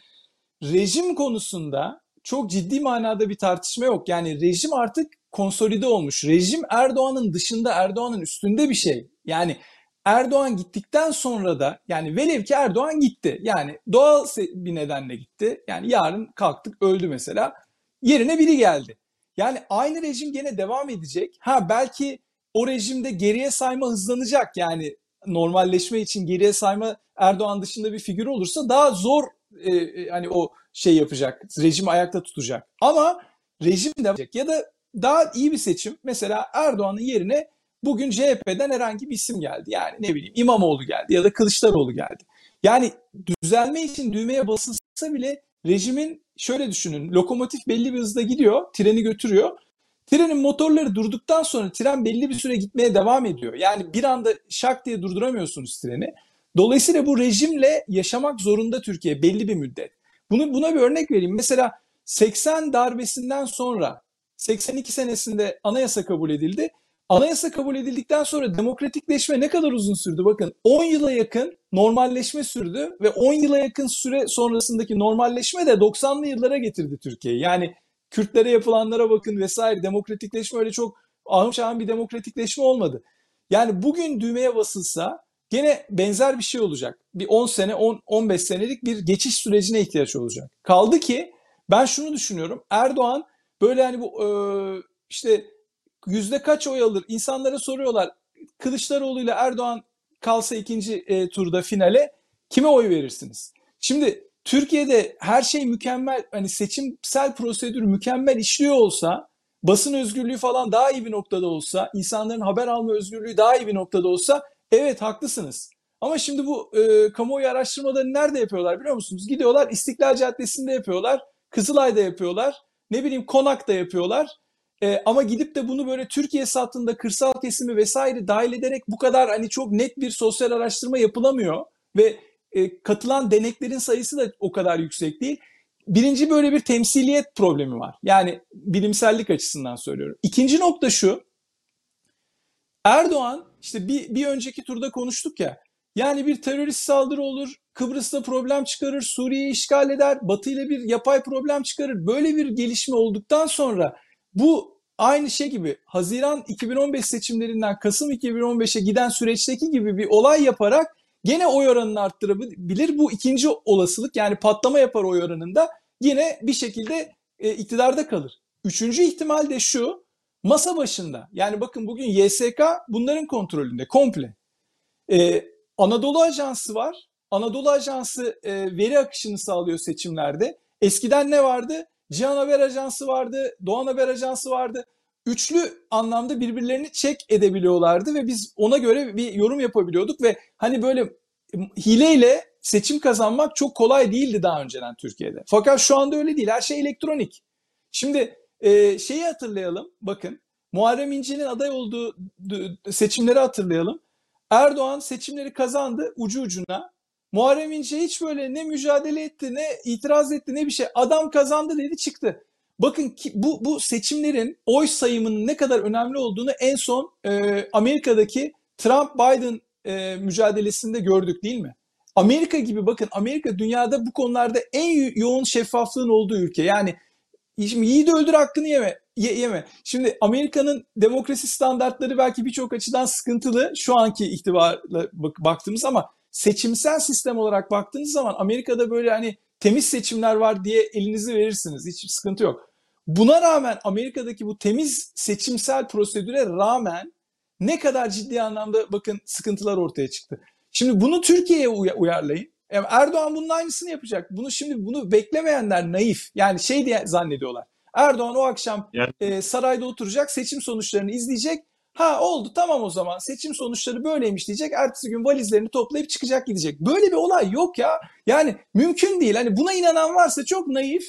Rejim konusunda çok ciddi manada bir tartışma yok. Yani rejim artık konsolide olmuş. Rejim Erdoğan'ın dışında, Erdoğan'ın üstünde bir şey. Yani Erdoğan gittikten sonra da yani velev ki Erdoğan gitti. Yani doğal bir nedenle gitti. Yani yarın kalktık öldü mesela. Yerine biri geldi. Yani aynı rejim gene devam edecek. Ha belki o rejimde geriye sayma hızlanacak. Yani normalleşme için geriye sayma Erdoğan dışında bir figür olursa daha zor e, e, hani o şey yapacak. Rejimi ayakta tutacak. Ama rejim edecek. Ya da daha iyi bir seçim. Mesela Erdoğan'ın yerine bugün CHP'den herhangi bir isim geldi. Yani ne bileyim İmamoğlu geldi ya da Kılıçdaroğlu geldi. Yani düzelme için düğmeye basılsa bile rejimin şöyle düşünün. Lokomotif belli bir hızda gidiyor, treni götürüyor. Trenin motorları durduktan sonra tren belli bir süre gitmeye devam ediyor. Yani bir anda şak diye durduramıyorsunuz treni. Dolayısıyla bu rejimle yaşamak zorunda Türkiye belli bir müddet. Bunu buna bir örnek vereyim. Mesela 80 darbesinden sonra 82 senesinde anayasa kabul edildi. Anayasa kabul edildikten sonra demokratikleşme ne kadar uzun sürdü? Bakın 10 yıla yakın normalleşme sürdü ve 10 yıla yakın süre sonrasındaki normalleşme de 90'lı yıllara getirdi Türkiye'yi. Yani Kürtlere yapılanlara bakın vesaire demokratikleşme öyle çok ahım şahım bir demokratikleşme olmadı. Yani bugün düğmeye basılsa gene benzer bir şey olacak. Bir 10 sene, 10 15 senelik bir geçiş sürecine ihtiyaç olacak. Kaldı ki ben şunu düşünüyorum. Erdoğan böyle hani bu e, işte yüzde kaç oy alır? İnsanlara soruyorlar. Kılıçdaroğlu ile Erdoğan kalsa ikinci e, turda finale kime oy verirsiniz? Şimdi Türkiye'de her şey mükemmel, hani seçimsel prosedür mükemmel işliyor olsa, basın özgürlüğü falan daha iyi bir noktada olsa, insanların haber alma özgürlüğü daha iyi bir noktada olsa, evet haklısınız. Ama şimdi bu e, kamuoyu araştırmalarını nerede yapıyorlar biliyor musunuz? Gidiyorlar İstiklal Caddesi'nde yapıyorlar, Kızılay'da yapıyorlar, ne bileyim Konak'ta yapıyorlar. E, ama gidip de bunu böyle Türkiye sattığında kırsal kesimi vesaire dahil ederek bu kadar hani çok net bir sosyal araştırma yapılamıyor ve e, katılan deneklerin sayısı da o kadar yüksek değil. Birinci böyle bir temsiliyet problemi var. Yani bilimsellik açısından söylüyorum. İkinci nokta şu. Erdoğan işte bir, bir önceki turda konuştuk ya. Yani bir terörist saldırı olur, Kıbrıs'ta problem çıkarır, Suriye'yi işgal eder, Batı ile bir yapay problem çıkarır. Böyle bir gelişme olduktan sonra bu aynı şey gibi Haziran 2015 seçimlerinden Kasım 2015'e giden süreçteki gibi bir olay yaparak gene oy oranını arttırabilir. Bu ikinci olasılık yani patlama yapar oy oranında yine bir şekilde e, iktidarda kalır. Üçüncü ihtimal de şu masa başında yani bakın bugün YSK bunların kontrolünde komple. Ee, Anadolu Ajansı var. Anadolu Ajansı e, veri akışını sağlıyor seçimlerde. Eskiden ne vardı? Cihan Haber Ajansı vardı, Doğan Haber Ajansı vardı. Üçlü anlamda birbirlerini çek edebiliyorlardı ve biz ona göre bir yorum yapabiliyorduk ve hani böyle hileyle seçim kazanmak çok kolay değildi daha önceden Türkiye'de. Fakat şu anda öyle değil. Her şey elektronik. Şimdi e, şeyi hatırlayalım. Bakın Muharrem İnce'nin aday olduğu seçimleri hatırlayalım. Erdoğan seçimleri kazandı ucu ucuna. Muharrem İnce hiç böyle ne mücadele etti, ne itiraz etti, ne bir şey. Adam kazandı dedi çıktı. Bakın ki bu, bu seçimlerin oy sayımının ne kadar önemli olduğunu en son e, Amerika'daki Trump-Biden e, mücadelesinde gördük değil mi? Amerika gibi bakın Amerika dünyada bu konularda en yoğun şeffaflığın olduğu ülke. Yani şimdi yiğidi öldür hakkını yeme. Ye, yeme. Şimdi Amerika'nın demokrasi standartları belki birçok açıdan sıkıntılı şu anki itibarla bak, baktığımız ama seçimsel sistem olarak baktığınız zaman Amerika'da böyle hani temiz seçimler var diye elinizi verirsiniz. Hiç sıkıntı yok. Buna rağmen Amerika'daki bu temiz seçimsel prosedüre rağmen ne kadar ciddi anlamda bakın sıkıntılar ortaya çıktı. Şimdi bunu Türkiye'ye uyarlayın. Yani Erdoğan bunun aynısını yapacak. Bunu şimdi bunu beklemeyenler naif. Yani şey diye zannediyorlar. Erdoğan o akşam yani... e, sarayda oturacak, seçim sonuçlarını izleyecek. Ha oldu tamam o zaman seçim sonuçları böyleymiş diyecek. Ertesi gün valizlerini toplayıp çıkacak gidecek. Böyle bir olay yok ya. Yani mümkün değil. Hani buna inanan varsa çok naif.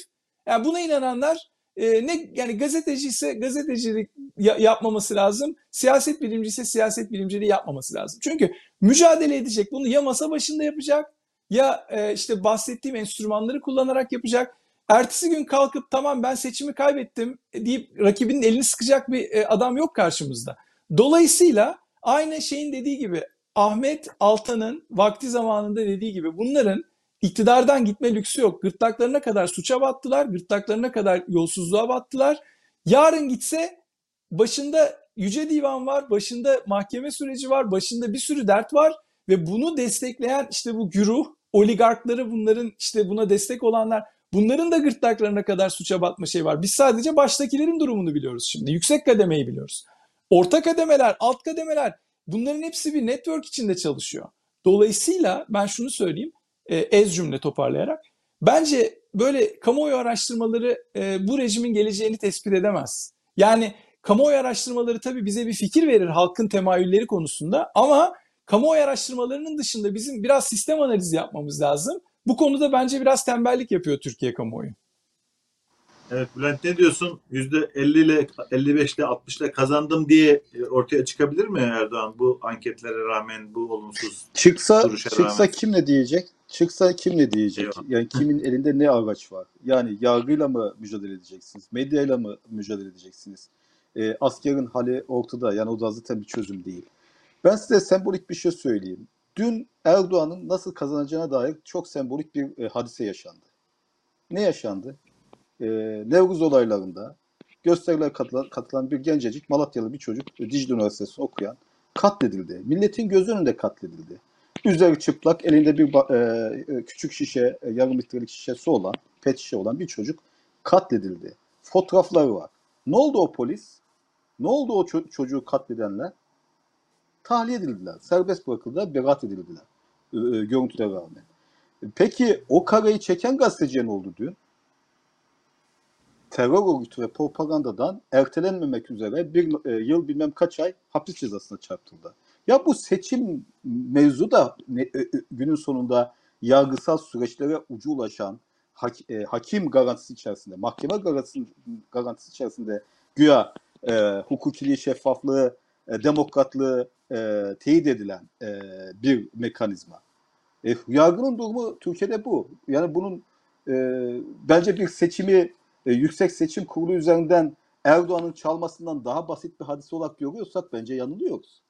Yani buna inananlar e, ne yani gazeteci ise gazetecilik ya, yapmaması lazım. Siyaset bilimci ise siyaset bilimciliği yapmaması lazım. Çünkü mücadele edecek. Bunu ya masa başında yapacak ya e, işte bahsettiğim enstrümanları kullanarak yapacak. Ertesi gün kalkıp tamam ben seçimi kaybettim deyip rakibinin elini sıkacak bir e, adam yok karşımızda. Dolayısıyla aynı şeyin dediği gibi Ahmet Altan'ın vakti zamanında dediği gibi bunların iktidardan gitme lüksü yok. Gırtlaklarına kadar suça battılar, gırtlaklarına kadar yolsuzluğa battılar. Yarın gitse başında Yüce Divan var, başında mahkeme süreci var, başında bir sürü dert var ve bunu destekleyen işte bu güruh, oligarkları bunların işte buna destek olanlar bunların da gırtlaklarına kadar suça batma şey var. Biz sadece baştakilerin durumunu biliyoruz şimdi. Yüksek kademeyi biliyoruz. Orta kademeler, alt kademeler bunların hepsi bir network içinde çalışıyor. Dolayısıyla ben şunu söyleyeyim e, ez cümle toparlayarak. Bence böyle kamuoyu araştırmaları e, bu rejimin geleceğini tespit edemez. Yani kamuoyu araştırmaları tabii bize bir fikir verir halkın temayülleri konusunda ama kamuoyu araştırmalarının dışında bizim biraz sistem analizi yapmamız lazım. Bu konuda bence biraz tembellik yapıyor Türkiye kamuoyu. Evet Bülent ne diyorsun? %50 ile 55 ile 60 ile kazandım diye e, ortaya çıkabilir mi Erdoğan bu anketlere rağmen bu olumsuz çıksa çıksa rağmen? kim ne diyecek? Çıksa kim ne diyecek? Eyvallah. Yani kimin elinde ne araç var? Yani yargıyla mı mücadele edeceksiniz? Medyayla mı mücadele edeceksiniz? E, askerin hali ortada. Yani o da zaten bir çözüm değil. Ben size sembolik bir şey söyleyeyim. Dün Erdoğan'ın nasıl kazanacağına dair çok sembolik bir e, hadise yaşandı. Ne yaşandı? E, Nevruz olaylarında gösterilere katılan, katılan bir gencecik Malatyalı bir çocuk Dicle Üniversitesi okuyan katledildi. Milletin göz önünde katledildi. Üzeri çıplak, elinde bir e, küçük şişe, e, yarım litrelik şişesi olan, pet şişe olan bir çocuk katledildi. Fotoğrafları var. Ne oldu o polis? Ne oldu o ço- çocuğu katledenler? Tahliye edildiler. Serbest bırakıldılar, beraat edildiler. E, e, görüntülere rağmen. Peki o kareyi çeken gazeteciye ne oldu dün? Terör örgütü ve propagandadan ertelenmemek üzere bir e, yıl bilmem kaç ay hapis cezasına çarptırıldı. Ya bu seçim mevzu da ne, e, e, günün sonunda yargısal süreçlere ucu ulaşan hak, e, hakim garantisi içerisinde, mahkeme garantisi, garantisi içerisinde güya e, hukukiliği, şeffaflığı, e, demokratlığı e, teyit edilen e, bir mekanizma. E, yargının durumu Türkiye'de bu. Yani bunun e, bence bir seçimi e, Yüksek Seçim Kurulu üzerinden Erdoğan'ın çalmasından daha basit bir hadise olarak görüyorsak bence yanılıyoruz.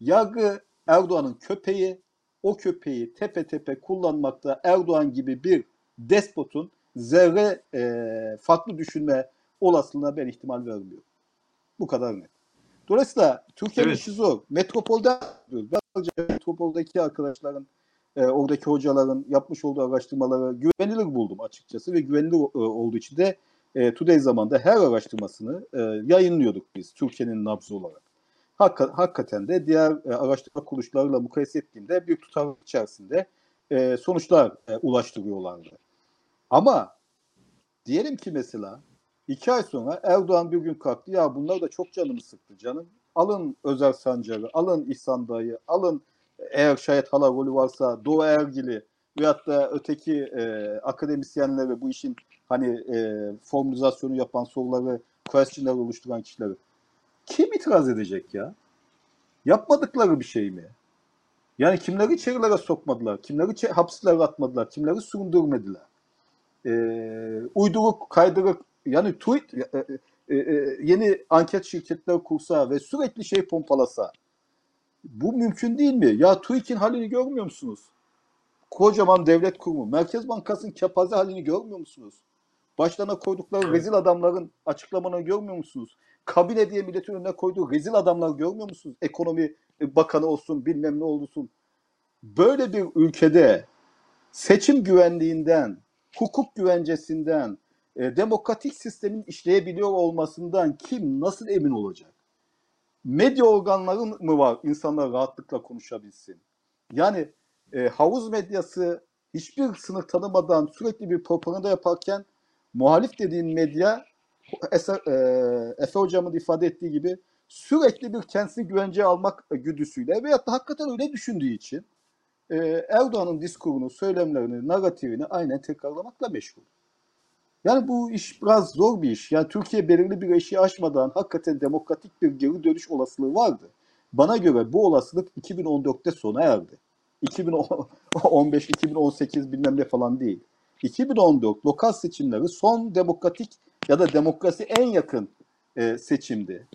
Yargı Erdoğan'ın köpeği, o köpeği tepe tepe kullanmakta Erdoğan gibi bir despotun zerre e, farklı düşünme olasılığına ben ihtimal vermiyorum. Bu kadar net. Dolayısıyla Türkiye'nin evet. işi zor. Metropolde diyoruz. Ben metropoldaki arkadaşların, e, oradaki hocaların yapmış olduğu araştırmaları güvenilir buldum açıkçası ve güvenilir e, olduğu için de e, Today zamanda her araştırmasını e, yayınlıyorduk biz Türkiye'nin nabzı olarak. Hakka, hakikaten de diğer e, araştırma kuruluşlarıyla mukayese ettiğimde bir tutarlık içerisinde e, sonuçlar e, ulaştırıyorlardı. Ama diyelim ki mesela İki ay sonra Erdoğan bir gün kalktı. Ya bunlar da çok canımı sıktı canım. Alın Özer Sancar'ı, alın İhsan Dayı, alın eğer şayet hala rolü varsa Doğu Ergil'i veyahut da öteki e, akademisyenleri bu işin hani e, formülizasyonu yapan soruları, question'ları oluşturan kişileri. Kim itiraz edecek ya? Yapmadıkları bir şey mi? Yani kimleri içerilere sokmadılar, kimleri hapislere atmadılar, kimleri süründürmediler. Ee, uyduruk, kaydırık, yani tweet, e, e, e, yeni anket şirketleri kursa ve sürekli şey pompalasa. Bu mümkün değil mi? Ya TÜİK'in halini görmüyor musunuz? Kocaman devlet kurumu. Merkez Bankası'nın kepaze halini görmüyor musunuz? Başlarına koydukları Evet. rezil adamların açıklamalarını görmüyor musunuz? Kabine diye milletin önüne koyduğu rezil adamlar görmüyor musunuz? Ekonomi e, bakanı olsun, bilmem ne olsun. Böyle bir ülkede seçim güvenliğinden, hukuk güvencesinden, e, demokratik sistemin işleyebiliyor olmasından kim nasıl emin olacak? Medya organları mı var insanlar rahatlıkla konuşabilsin? Yani e, havuz medyası hiçbir sınır tanımadan sürekli bir propaganda yaparken muhalif dediğin medya Eser, e, Efe hocamın ifade ettiği gibi sürekli bir kendisi güvenceye almak güdüsüyle veyahut da hakikaten öyle düşündüğü için e, Erdoğan'ın diskurunu, söylemlerini, narratifini aynen tekrarlamakla meşgul. Yani bu iş biraz zor bir iş. Yani Türkiye belirli bir eşiği aşmadan hakikaten demokratik bir geri dönüş olasılığı vardı. Bana göre bu olasılık 2014'te sona erdi. 2015, 2018 bilmem ne falan değil. 2014 lokal seçimleri son demokratik ya da demokrasi en yakın e, seçimdi.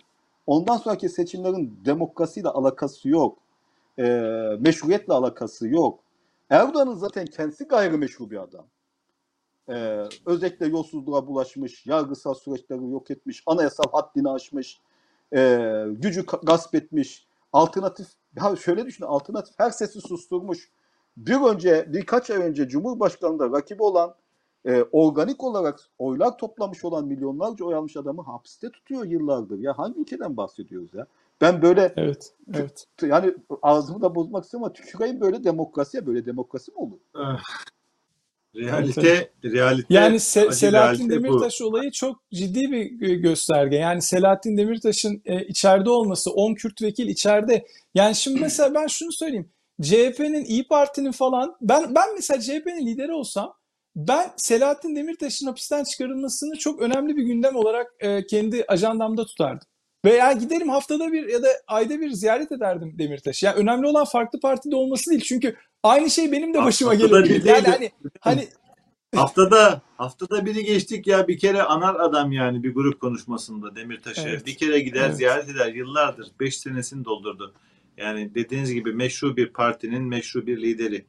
Ondan sonraki seçimlerin demokrasiyle alakası yok. E, meşruiyetle alakası yok. Erdoğan'ın zaten kendisi gayrimeşru bir adam. E, özellikle yolsuzluğa bulaşmış, yargısal süreçleri yok etmiş, anayasal haddini aşmış, e, gücü gasp etmiş, alternatif, ya şöyle düşün, alternatif her sesi susturmuş. Bir önce, birkaç ay önce Cumhurbaşkanı'nda rakibi olan, e, organik olarak oylar toplamış olan milyonlarca oy almış adamı hapiste tutuyor yıllardır. Ya hangi ülkeden bahsediyoruz ya? Ben böyle Evet, evet. yani ağzımı da bozmak istiyorum ama tüküreyim böyle demokrasiye böyle demokrasi mi olur? Realite, realite, Yani Se- Selahattin realite bu. Demirtaş olayı çok ciddi bir gö- gösterge. Yani Selahattin Demirtaş'ın e, içeride olması, 10 Kürt vekil içeride. Yani şimdi (clears throat) mesela ben şunu söyleyeyim. CHP'nin, İyi Parti'nin falan ben ben mesela CHP'nin lideri olsam ben Selahattin Demirtaş'ın hapisten çıkarılmasını çok önemli bir gündem olarak e, kendi ajandamda tutardım. Veya giderim haftada bir ya da ayda bir ziyaret ederdim Demirtaş'ı. Yani önemli olan farklı partide olması değil. Çünkü aynı şey benim de başıma Haftada gelebilir. Yani hani hani Haftada haftada biri geçtik ya bir kere anar adam yani bir grup konuşmasında Demirtaş'ı. Evet. Bir kere gider Evet. ziyaret eder yıllardır. 5 senesini doldurdu. Yani dediğiniz gibi meşru bir partinin meşru bir lideri.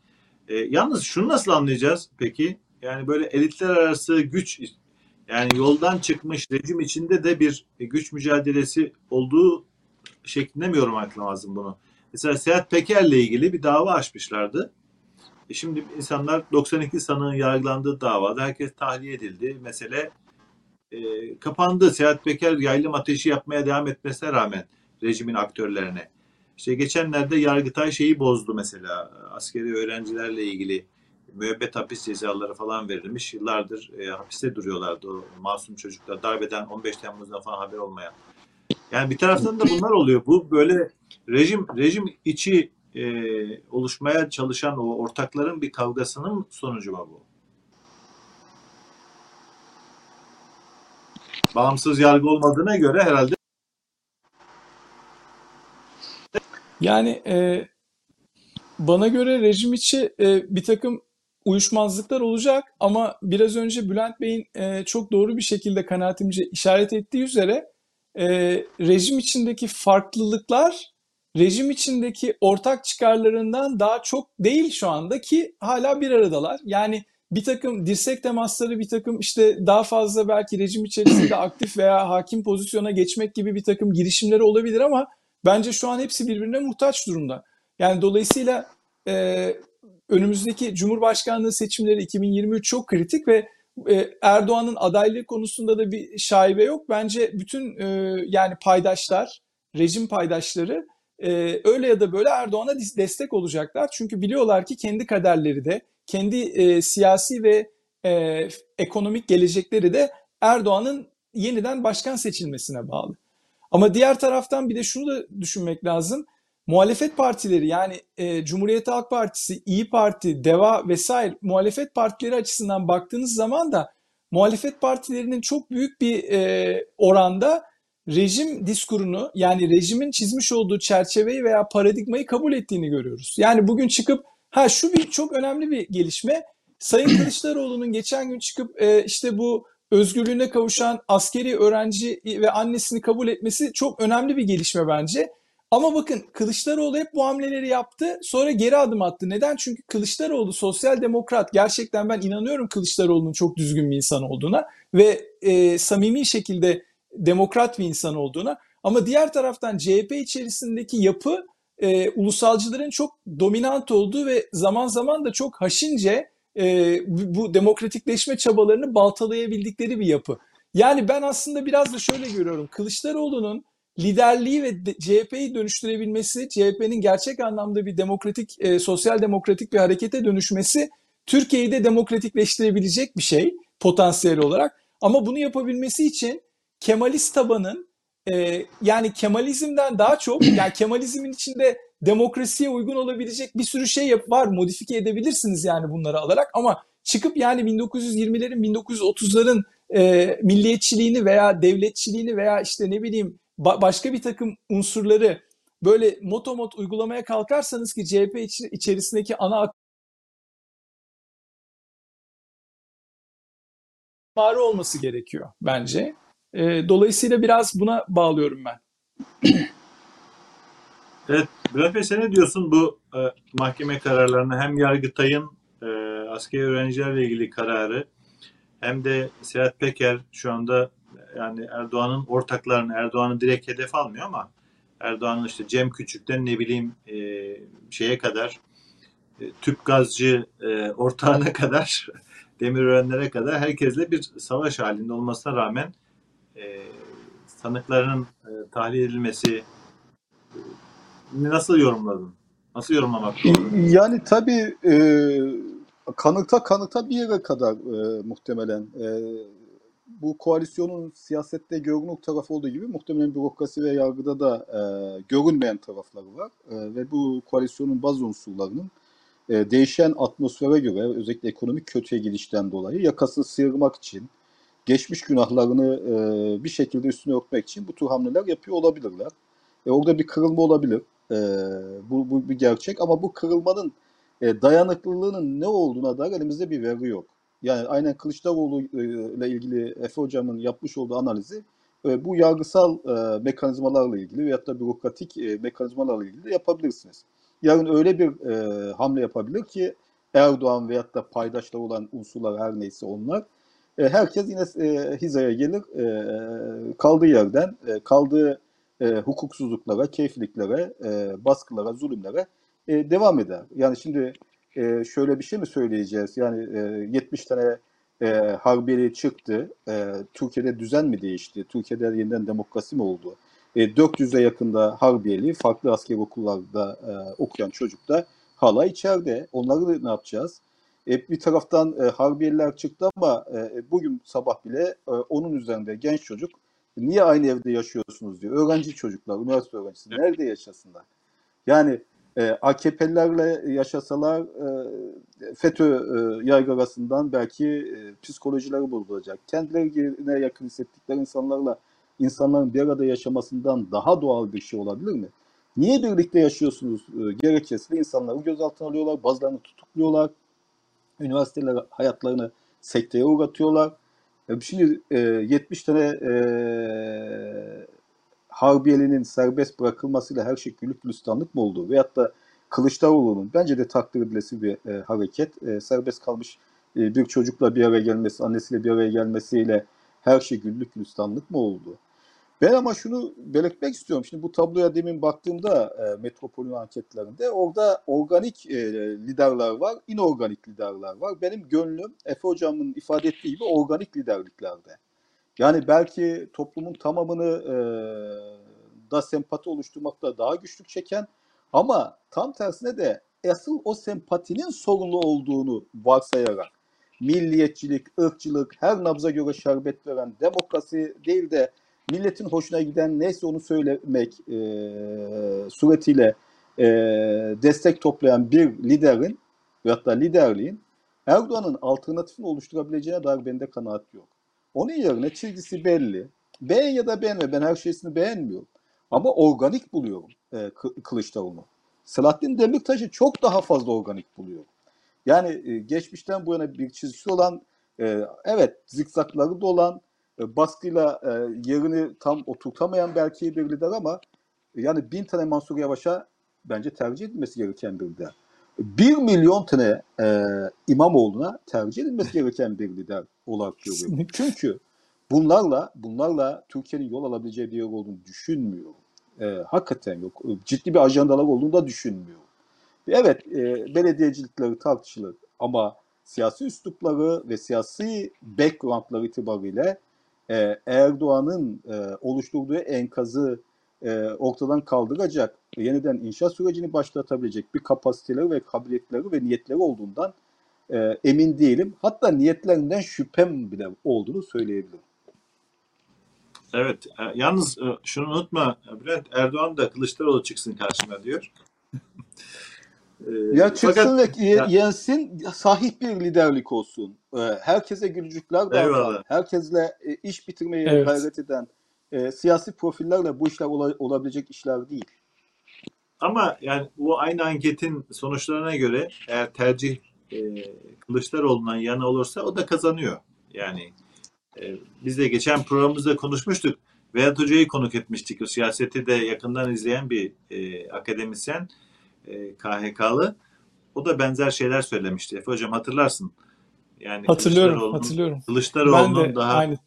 Ee, yalnız şunu nasıl anlayacağız peki? Yani böyle elitler arası güç yani yoldan çıkmış rejim içinde de bir güç mücadelesi olduğu şeklinde mi yorumlamak lazım bunu? Mesela Sedat Peker'le ilgili bir dava açmışlardı. E şimdi insanlar 92 sanığın yargılandığı davada herkes tahliye edildi. Mesele e, kapandı. Sedat Peker yaylım ateşi yapmaya devam etmesine rağmen rejimin aktörlerine. İşte geçenlerde Yargıtay şeyi bozdu mesela. Askeri öğrencilerle ilgili müebbet hapis cezaları falan verilmiş. Yıllardır e, hapiste duruyorlardı o masum çocuklar. Darbeden 15 Temmuz'dan falan haber olmayan. Yani bir taraftan da bunlar oluyor. Bu böyle rejim rejim içi e, oluşmaya çalışan o ortakların bir kavgasının sonucu mu bu? Bağımsız yargı olmadığına göre herhalde Yani e, bana göre rejim içi e, bir takım uyuşmazlıklar olacak ama biraz önce Bülent Bey'in e, çok doğru bir şekilde kanaatimce işaret ettiği üzere e, rejim içindeki farklılıklar rejim içindeki ortak çıkarlarından daha çok değil şu anda ki hala bir aradalar. Yani bir takım dirsek temasları, bir takım işte daha fazla belki rejim içerisinde (clears throat) aktif veya hakim pozisyona geçmek gibi bir takım girişimleri olabilir ama Bence şu an hepsi birbirine muhtaç durumda. Yani dolayısıyla e, önümüzdeki Cumhurbaşkanlığı seçimleri 2023 çok kritik ve e, Erdoğan'ın adaylığı konusunda da bir şaibe yok. Bence bütün e, yani paydaşlar, rejim paydaşları e, öyle ya da böyle Erdoğan'a destek olacaklar. Çünkü biliyorlar ki kendi kaderleri de, kendi siyasi ve ekonomik gelecekleri de Erdoğan'ın yeniden başkan seçilmesine bağlı. Ama diğer taraftan bir de şunu da düşünmek lazım. Muhalefet partileri yani e, Cumhuriyet Halk Partisi, İyi Parti, DEVA vesaire muhalefet partileri açısından baktığınız zaman da muhalefet partilerinin çok büyük bir e, oranda rejim diskurunu yani rejimin çizmiş olduğu çerçeveyi veya paradigmayı kabul ettiğini görüyoruz. Yani bugün çıkıp ha şu bir çok önemli bir gelişme. Sayın (clears throat) Kılıçdaroğlu'nun geçen gün çıkıp e, işte bu özgürlüğüne kavuşan askeri öğrenci ve annesini kabul etmesi çok önemli bir gelişme bence. Ama bakın Kılıçdaroğlu hep bu hamleleri yaptı sonra geri adım attı. Neden? Çünkü Kılıçdaroğlu sosyal demokrat. Gerçekten ben inanıyorum Kılıçdaroğlu'nun çok düzgün bir insan olduğuna ve e, samimi şekilde demokrat bir insan olduğuna. Ama diğer taraftan CHP içerisindeki yapı e, ulusalcıların çok dominant olduğu ve zaman zaman da çok haşince e, bu, demokratikleşme çabalarını baltalayabildikleri bir yapı. Yani ben aslında biraz da şöyle görüyorum. Kılıçdaroğlu'nun liderliği ve CHP'yi dönüştürebilmesi, CHP'nin gerçek anlamda bir demokratik, e, sosyal demokratik bir harekete dönüşmesi Türkiye'yi de demokratikleştirebilecek bir şey potansiyel olarak. Ama bunu yapabilmesi için Kemalist tabanın e, yani Kemalizmden daha çok (coughs) yani Kemalizmin içinde demokrasiye uygun olabilecek bir sürü şey yap var. Modifiye edebilirsiniz yani bunları alarak ama çıkıp yani 1920'lerin 1930'ların e, milliyetçiliğini veya devletçiliğini veya işte ne bileyim ba- başka bir takım unsurları böyle motomot uygulamaya kalkarsanız ki CHP içi- içerisindeki ana akmarı olması gerekiyor bence. E, dolayısıyla biraz buna bağlıyorum ben. (clears throat) Evet, Bülent sen ne diyorsun bu e, mahkeme kararlarına hem Yargıtay'ın e, askeri öğrencilerle ilgili kararı hem de Sedat Peker şu anda yani Erdoğan'ın ortaklarını Erdoğan'ı direkt hedef almıyor ama Erdoğan'ın işte Cem Küçük'ten ne bileyim e, şeye kadar e, tüp gazcı e, ortağına (laughs) kadar Demirörenlere kadar herkesle bir savaş halinde olmasına rağmen e, sanıkların e, tahlil edilmesi nasıl yorumladın? Nasıl yorumlamak doğru? Yani tabii e, kanıta kanıta bir yere kadar e, muhtemelen e, bu koalisyonun siyasette görünür tarafı olduğu gibi muhtemelen bürokrasi ve yargıda da e, görünmeyen tarafları var. E, ve bu koalisyonun bazı unsurlarının e, değişen atmosfere göre özellikle ekonomik kötüye gidişten dolayı yakasını sıyırmak için geçmiş günahlarını e, bir şekilde üstüne örtmek için bu tür hamleler yapıyor olabilirler. E, orada bir kırılma olabilir. E, bu, bu bir gerçek ama bu kırılmanın e, dayanıklılığının ne olduğuna dair elimizde bir veri yok. Yani aynen Kılıçdaroğlu e, ile ilgili Efe Hocam'ın yapmış olduğu analizi e, bu yargısal e, mekanizmalarla ilgili veyahut da bürokratik mekanizmalarla ilgili de yapabilirsiniz. Yarın öyle bir hamle yapabilir ki Erdoğan veyahut da paydaşlar olan unsurlar her neyse onlar herkes yine hizaya gelir kaldığı yerden kaldığı hukuksuzluklara, keyifliklere, baskılara, zulümlere devam eder. Yani şimdi e, şöyle bir şey mi söyleyeceğiz? Yani e, 70 tane e, harbiyeli çıktı. E, Türkiye'de düzen mi değişti? Türkiye'de yeniden demokrasi mi oldu? E, 400'e yakında harbiyeli farklı askeri okullarda e, okuyan çocuk da hala içeride. Onları ne yapacağız? E, bir taraftan e, harbiyeliler çıktı ama e, bugün sabah bile e, onun üzerinde genç çocuk niye aynı evde yaşıyorsunuz diyor. Öğrenci çocuklar, üniversite öğrencisi nerede yaşasınlar? Yani e, AKP'lilerle yaşasalar e, FETÖ e, yargılasından belki e, psikolojileri bozulacak. Kendilerine yakın hissettikleri insanlarla insanların bir arada yaşamasından daha doğal bir şey olabilir mi? Niye birlikte yaşıyorsunuz e, gerekçesiyle insanları gözaltına alıyorlar, bazılarını tutukluyorlar, üniversiteler hayatlarını sekteye uğratıyorlar. E, Şimdi e, 70 tane e, Harbiyeli'nin serbest bırakılmasıyla her şey güllük gülistanlık mı oldu? Veyahut da Kılıçdaroğlu'nun bence de takdir edilesi bir e, hareket. E, serbest kalmış e, bir çocukla bir araya gelmesi, annesiyle bir araya gelmesiyle her şey güllük gülistanlık mı oldu? Ben ama şunu belirtmek istiyorum. Şimdi bu tabloya demin baktığımda e, Metropol'ün anketlerinde orada organik e, liderler var, inorganik liderler var. Benim gönlüm Efe Hocam'ın ifade ettiği gibi organik liderliklerde. Yani belki toplumun tamamını e, da sempati oluşturmakta daha güçlük çeken ama tam tersine de asıl o sempatinin sorunlu olduğunu varsayarak milliyetçilik, ırkçılık, her nabza göre şerbet veren, demokrasi değil de milletin hoşuna giden neyse onu söylemek e, suretiyle e, destek toplayan bir liderin veyahut da liderliğin Erdoğan'ın alternatifini oluşturabileceğine dair bende kanaat yok. Onun yerine çizgisi belli. Beğen ya da beğenme. Ben her şeysini beğenmiyorum. Ama organik buluyorum e, Kılıçdaroğlu. Selahattin Demirtaş'ı çok daha fazla organik buluyorum. Yani e, geçmişten bu yana bir çizgisi olan, e, evet zikzakları da olan, e, baskıyla e, yerini tam oturtamayan belki bir lider ama yani bin tane Mansur Yavaş'a bence tercih edilmesi gereken bir lider. Bir milyon tane e, İmamoğlu'na tercih edilmesi gereken bir lider olarak görüyorum. Çünkü bunlarla bunlarla Türkiye'nin yol alabileceği bir yer olduğunu düşünmüyorum. E, hakikaten yok. Ciddi bir ajandalar olduğunu da düşünmüyorum. Evet, e, belediyecilikleri tartışılır ama siyasi üslupları ve siyasi backgroundları itibariyle e, Erdoğan'ın e, oluşturduğu enkazı e, ortadan kaldıracak, yeniden inşa sürecini başlatabilecek bir kapasiteleri ve kabiliyetleri ve niyetleri olduğundan e, emin değilim. Hatta niyetlerinden şüphem bile olduğunu söyleyebilirim. Evet, e, yalnız e, şunu unutma Bülent, Erdoğan da Kılıçdaroğlu çıksın karşıma diyor. (laughs) E, ya çıksın Fakat, ve ya, yensin, sahip bir liderlik olsun. Herkese gülücükler dağıtan, herkesle iş bitirmeye evet. gayret eden, e, siyasi profillerle bu işler ola, olabilecek işler değil. Ama yani bu aynı anketin sonuçlarına göre eğer tercih e, Kılıçdaroğlu'ndan yana olursa o da kazanıyor. Yani e, biz de geçen programımızda konuşmuştuk. Vedat Hoca'yı konuk etmiştik. O siyaseti de yakından izleyen bir e, akademisyen e, KHK'lı. O da benzer şeyler söylemişti. Efe Hocam hatırlarsın. Yani hatırlıyorum, Kılıçdaroğlu'nun, hatırlıyorum. Kılıçdaroğlu'nun daha aynı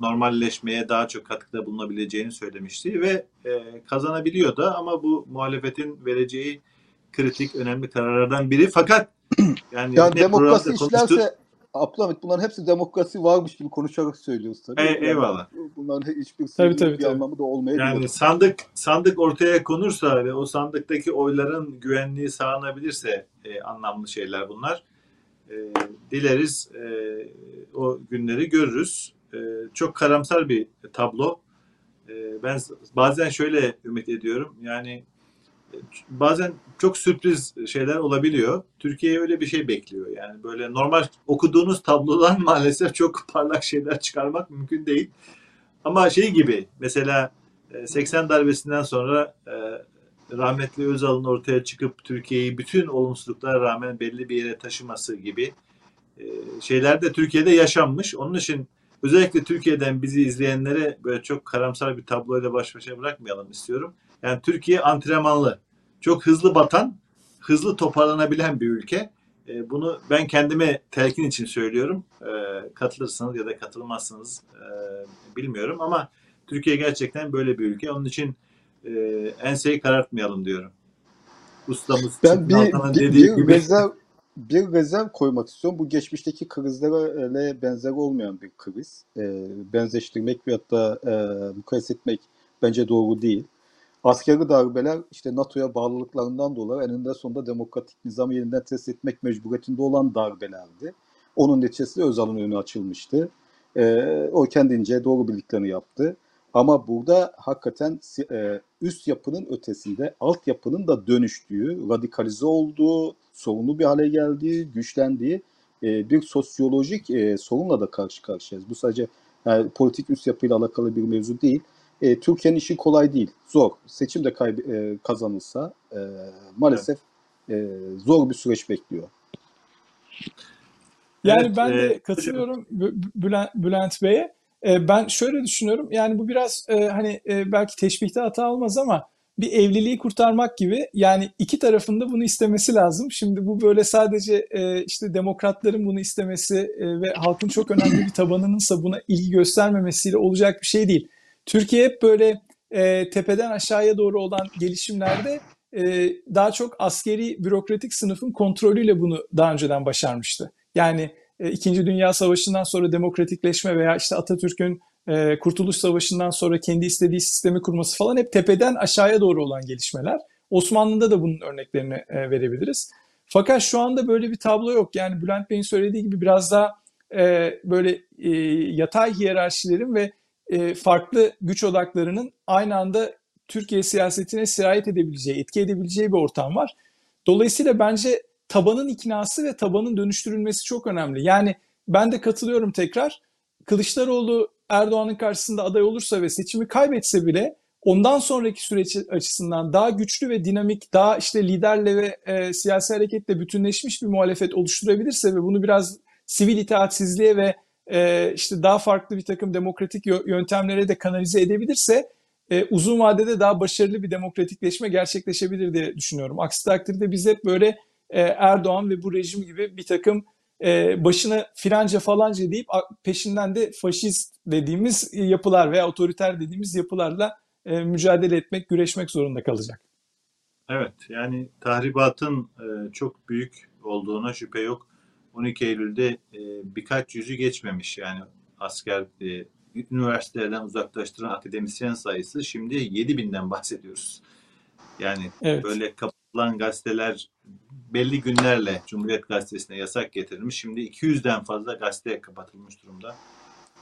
normalleşmeye daha çok katkıda bulunabileceğini söylemişti ve e, kazanabiliyor da ama bu muhalefetin vereceği kritik önemli kararlardan biri. Fakat (clears throat) yani ya demokrasi işlerse Abdülhamit bunların hepsi demokrasi varmış gibi konuşarak söylüyoruz tabii. E, yani eyvallah. Bunların hiçbir tabii, tabii, bir tabii. anlamı da olmayabilir. Yani sandık sandık ortaya konursa ve o sandıktaki oyların güvenliği sağlanabilirse e, anlamlı şeyler bunlar. E, dileriz e, o günleri görürüz e, çok karamsar bir tablo. E, ben bazen şöyle ümit ediyorum. Yani e, bazen çok sürpriz şeyler olabiliyor. Türkiye öyle bir şey bekliyor. Yani böyle normal okuduğunuz tablodan (laughs) maalesef çok parlak şeyler çıkarmak mümkün değil. Ama şey gibi mesela 80 e, darbesinden sonra e, rahmetli Özal'ın ortaya çıkıp Türkiye'yi bütün olumsuzluklara rağmen belli bir yere taşıması gibi şeyler de Türkiye'de yaşanmış. Onun için özellikle Türkiye'den bizi izleyenlere böyle çok karamsar bir tabloyla baş başa bırakmayalım istiyorum. Yani Türkiye antrenmanlı, çok hızlı batan, hızlı toparlanabilen bir ülke. E, bunu ben kendime telkin için söylüyorum. E, katılırsınız ya da katılmazsınız e, bilmiyorum ama Türkiye gerçekten böyle bir ülke. Onun için e, enseyi karartmayalım diyorum. Ustamız ben bir, dediği bir, gibi. Rezerv, bir rezerv koymak istiyorum. Bu geçmişteki krizlere benzer olmayan bir kriz. E, benzeştirmek veyahut da e, mukayese etmek bence doğru değil. Askeri darbeler işte NATO'ya bağlılıklarından dolayı eninde sonunda demokratik nizamı yeniden test etmek mecburiyetinde olan darbelerdi. Onun neticesinde Özal'ın önü açılmıştı. E, o kendince doğru bildiklerini yaptı. Ama burada hakikaten e, üst yapının ötesinde alt yapının da dönüştüğü, radikalize olduğu, sorunlu bir hale geldiği, güçlendiği e, bir sosyolojik e, sorunla da karşı karşıyayız. Bu sadece yani politik üst yapıyla alakalı bir mevzu değil. E, Türkiye'nin işi kolay değil, zor. Seçim de kayb- e, kazanılsa e, maalesef e, zor bir süreç bekliyor. Yani evet, ben de e, katılıyorum Bülent, Bülent Bey'e. E, ben şöyle düşünüyorum. Yani bu biraz e, hani e, belki teşbihte hata olmaz ama bir evliliği kurtarmak gibi yani iki tarafında bunu istemesi lazım. Şimdi bu böyle sadece e, işte demokratların bunu istemesi ve halkın çok önemli bir tabanınınsa buna ilgi göstermemesiyle olacak bir şey değil. Türkiye hep böyle e, tepeden aşağıya doğru olan gelişimlerde daha çok askeri bürokratik sınıfın kontrolüyle bunu daha önceden başarmıştı. Yani İkinci Dünya Savaşı'ndan sonra demokratikleşme veya işte Atatürk'ün e, Kurtuluş Savaşı'ndan sonra kendi istediği sistemi kurması falan hep tepeden aşağıya doğru olan gelişmeler. Osmanlı'da da bunun örneklerini e, verebiliriz. Fakat şu anda böyle bir tablo yok. Yani Bülent Bey'in söylediği gibi biraz daha e, böyle e, yatay hiyerarşilerin ve e, farklı güç odaklarının aynı anda Türkiye siyasetine sirayet edebileceği, etki edebileceği bir ortam var. Dolayısıyla bence tabanın iknası ve tabanın dönüştürülmesi çok önemli. Yani ben de katılıyorum tekrar. Kılıçdaroğlu Erdoğan'ın karşısında aday olursa ve seçimi kaybetse bile ondan sonraki süreç açısından daha güçlü ve dinamik, daha işte liderle ve e, siyasi hareketle bütünleşmiş bir muhalefet oluşturabilirse ve bunu biraz sivil itaatsizliğe ve e, işte daha farklı bir takım demokratik yöntemlere de kanalize edebilirse e, uzun vadede daha başarılı bir demokratikleşme gerçekleşebilir diye düşünüyorum. Aksi takdirde biz hep böyle e, Erdoğan ve bu rejim gibi bir takım e, başına filanca falanca deyip peşinden de faşist dediğimiz yapılar veya otoriter dediğimiz yapılarla e, mücadele etmek, güreşmek zorunda kalacak. Evet, yani tahribatın e, çok büyük olduğuna şüphe yok. 12 Eylül'de e, birkaç yüzü geçmemiş yani asker e, üniversitelerden uzaklaştıran akademisyen sayısı şimdi 7000'den bahsediyoruz. Yani evet. böyle kapatılan gazeteler belli günlerle Cumhuriyet Gazetesi'ne yasak getirilmiş. Şimdi 200'den fazla gazete kapatılmış durumda.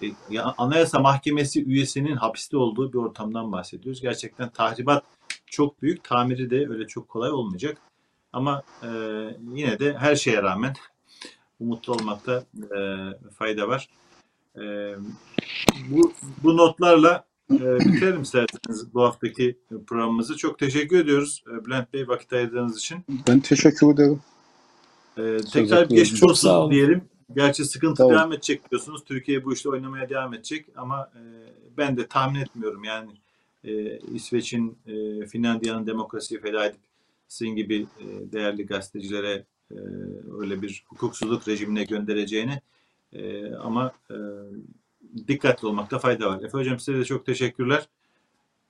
E, ya, Anayasa Mahkemesi üyesinin hapiste olduğu bir ortamdan bahsediyoruz. Gerçekten tahribat çok büyük. Tamiri de öyle çok kolay olmayacak. Ama e, yine de her şeye rağmen (laughs) umutlu olmakta e, fayda var. E, bu, bu notlarla e, bitirelim isterseniz bu haftaki programımızı. Çok teşekkür ediyoruz e, Bülent Bey vakit ayırdığınız için. Ben teşekkür ederim. E, tekrar bir geçmiş olsun diyelim. Gerçi sıkıntı tamam. devam edecek diyorsunuz. Türkiye bu işte oynamaya devam edecek ama e, ben de tahmin etmiyorum yani e, İsveç'in, e, Finlandiya'nın demokrasiyi feda edip sizin gibi e, değerli gazetecilere e, öyle bir hukuksuzluk rejimine göndereceğini e, ama e, dikkatli olmakta fayda var. Efe Hocam size de çok teşekkürler.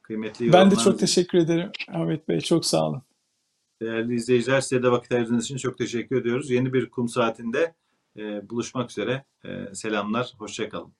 Kıymetli Ben de çok teşekkür ederim Ahmet Bey. Çok sağ olun. Değerli izleyiciler size de vakit ayırdığınız için çok teşekkür ediyoruz. Yeni bir kum saatinde e, buluşmak üzere. E, selamlar, hoşçakalın.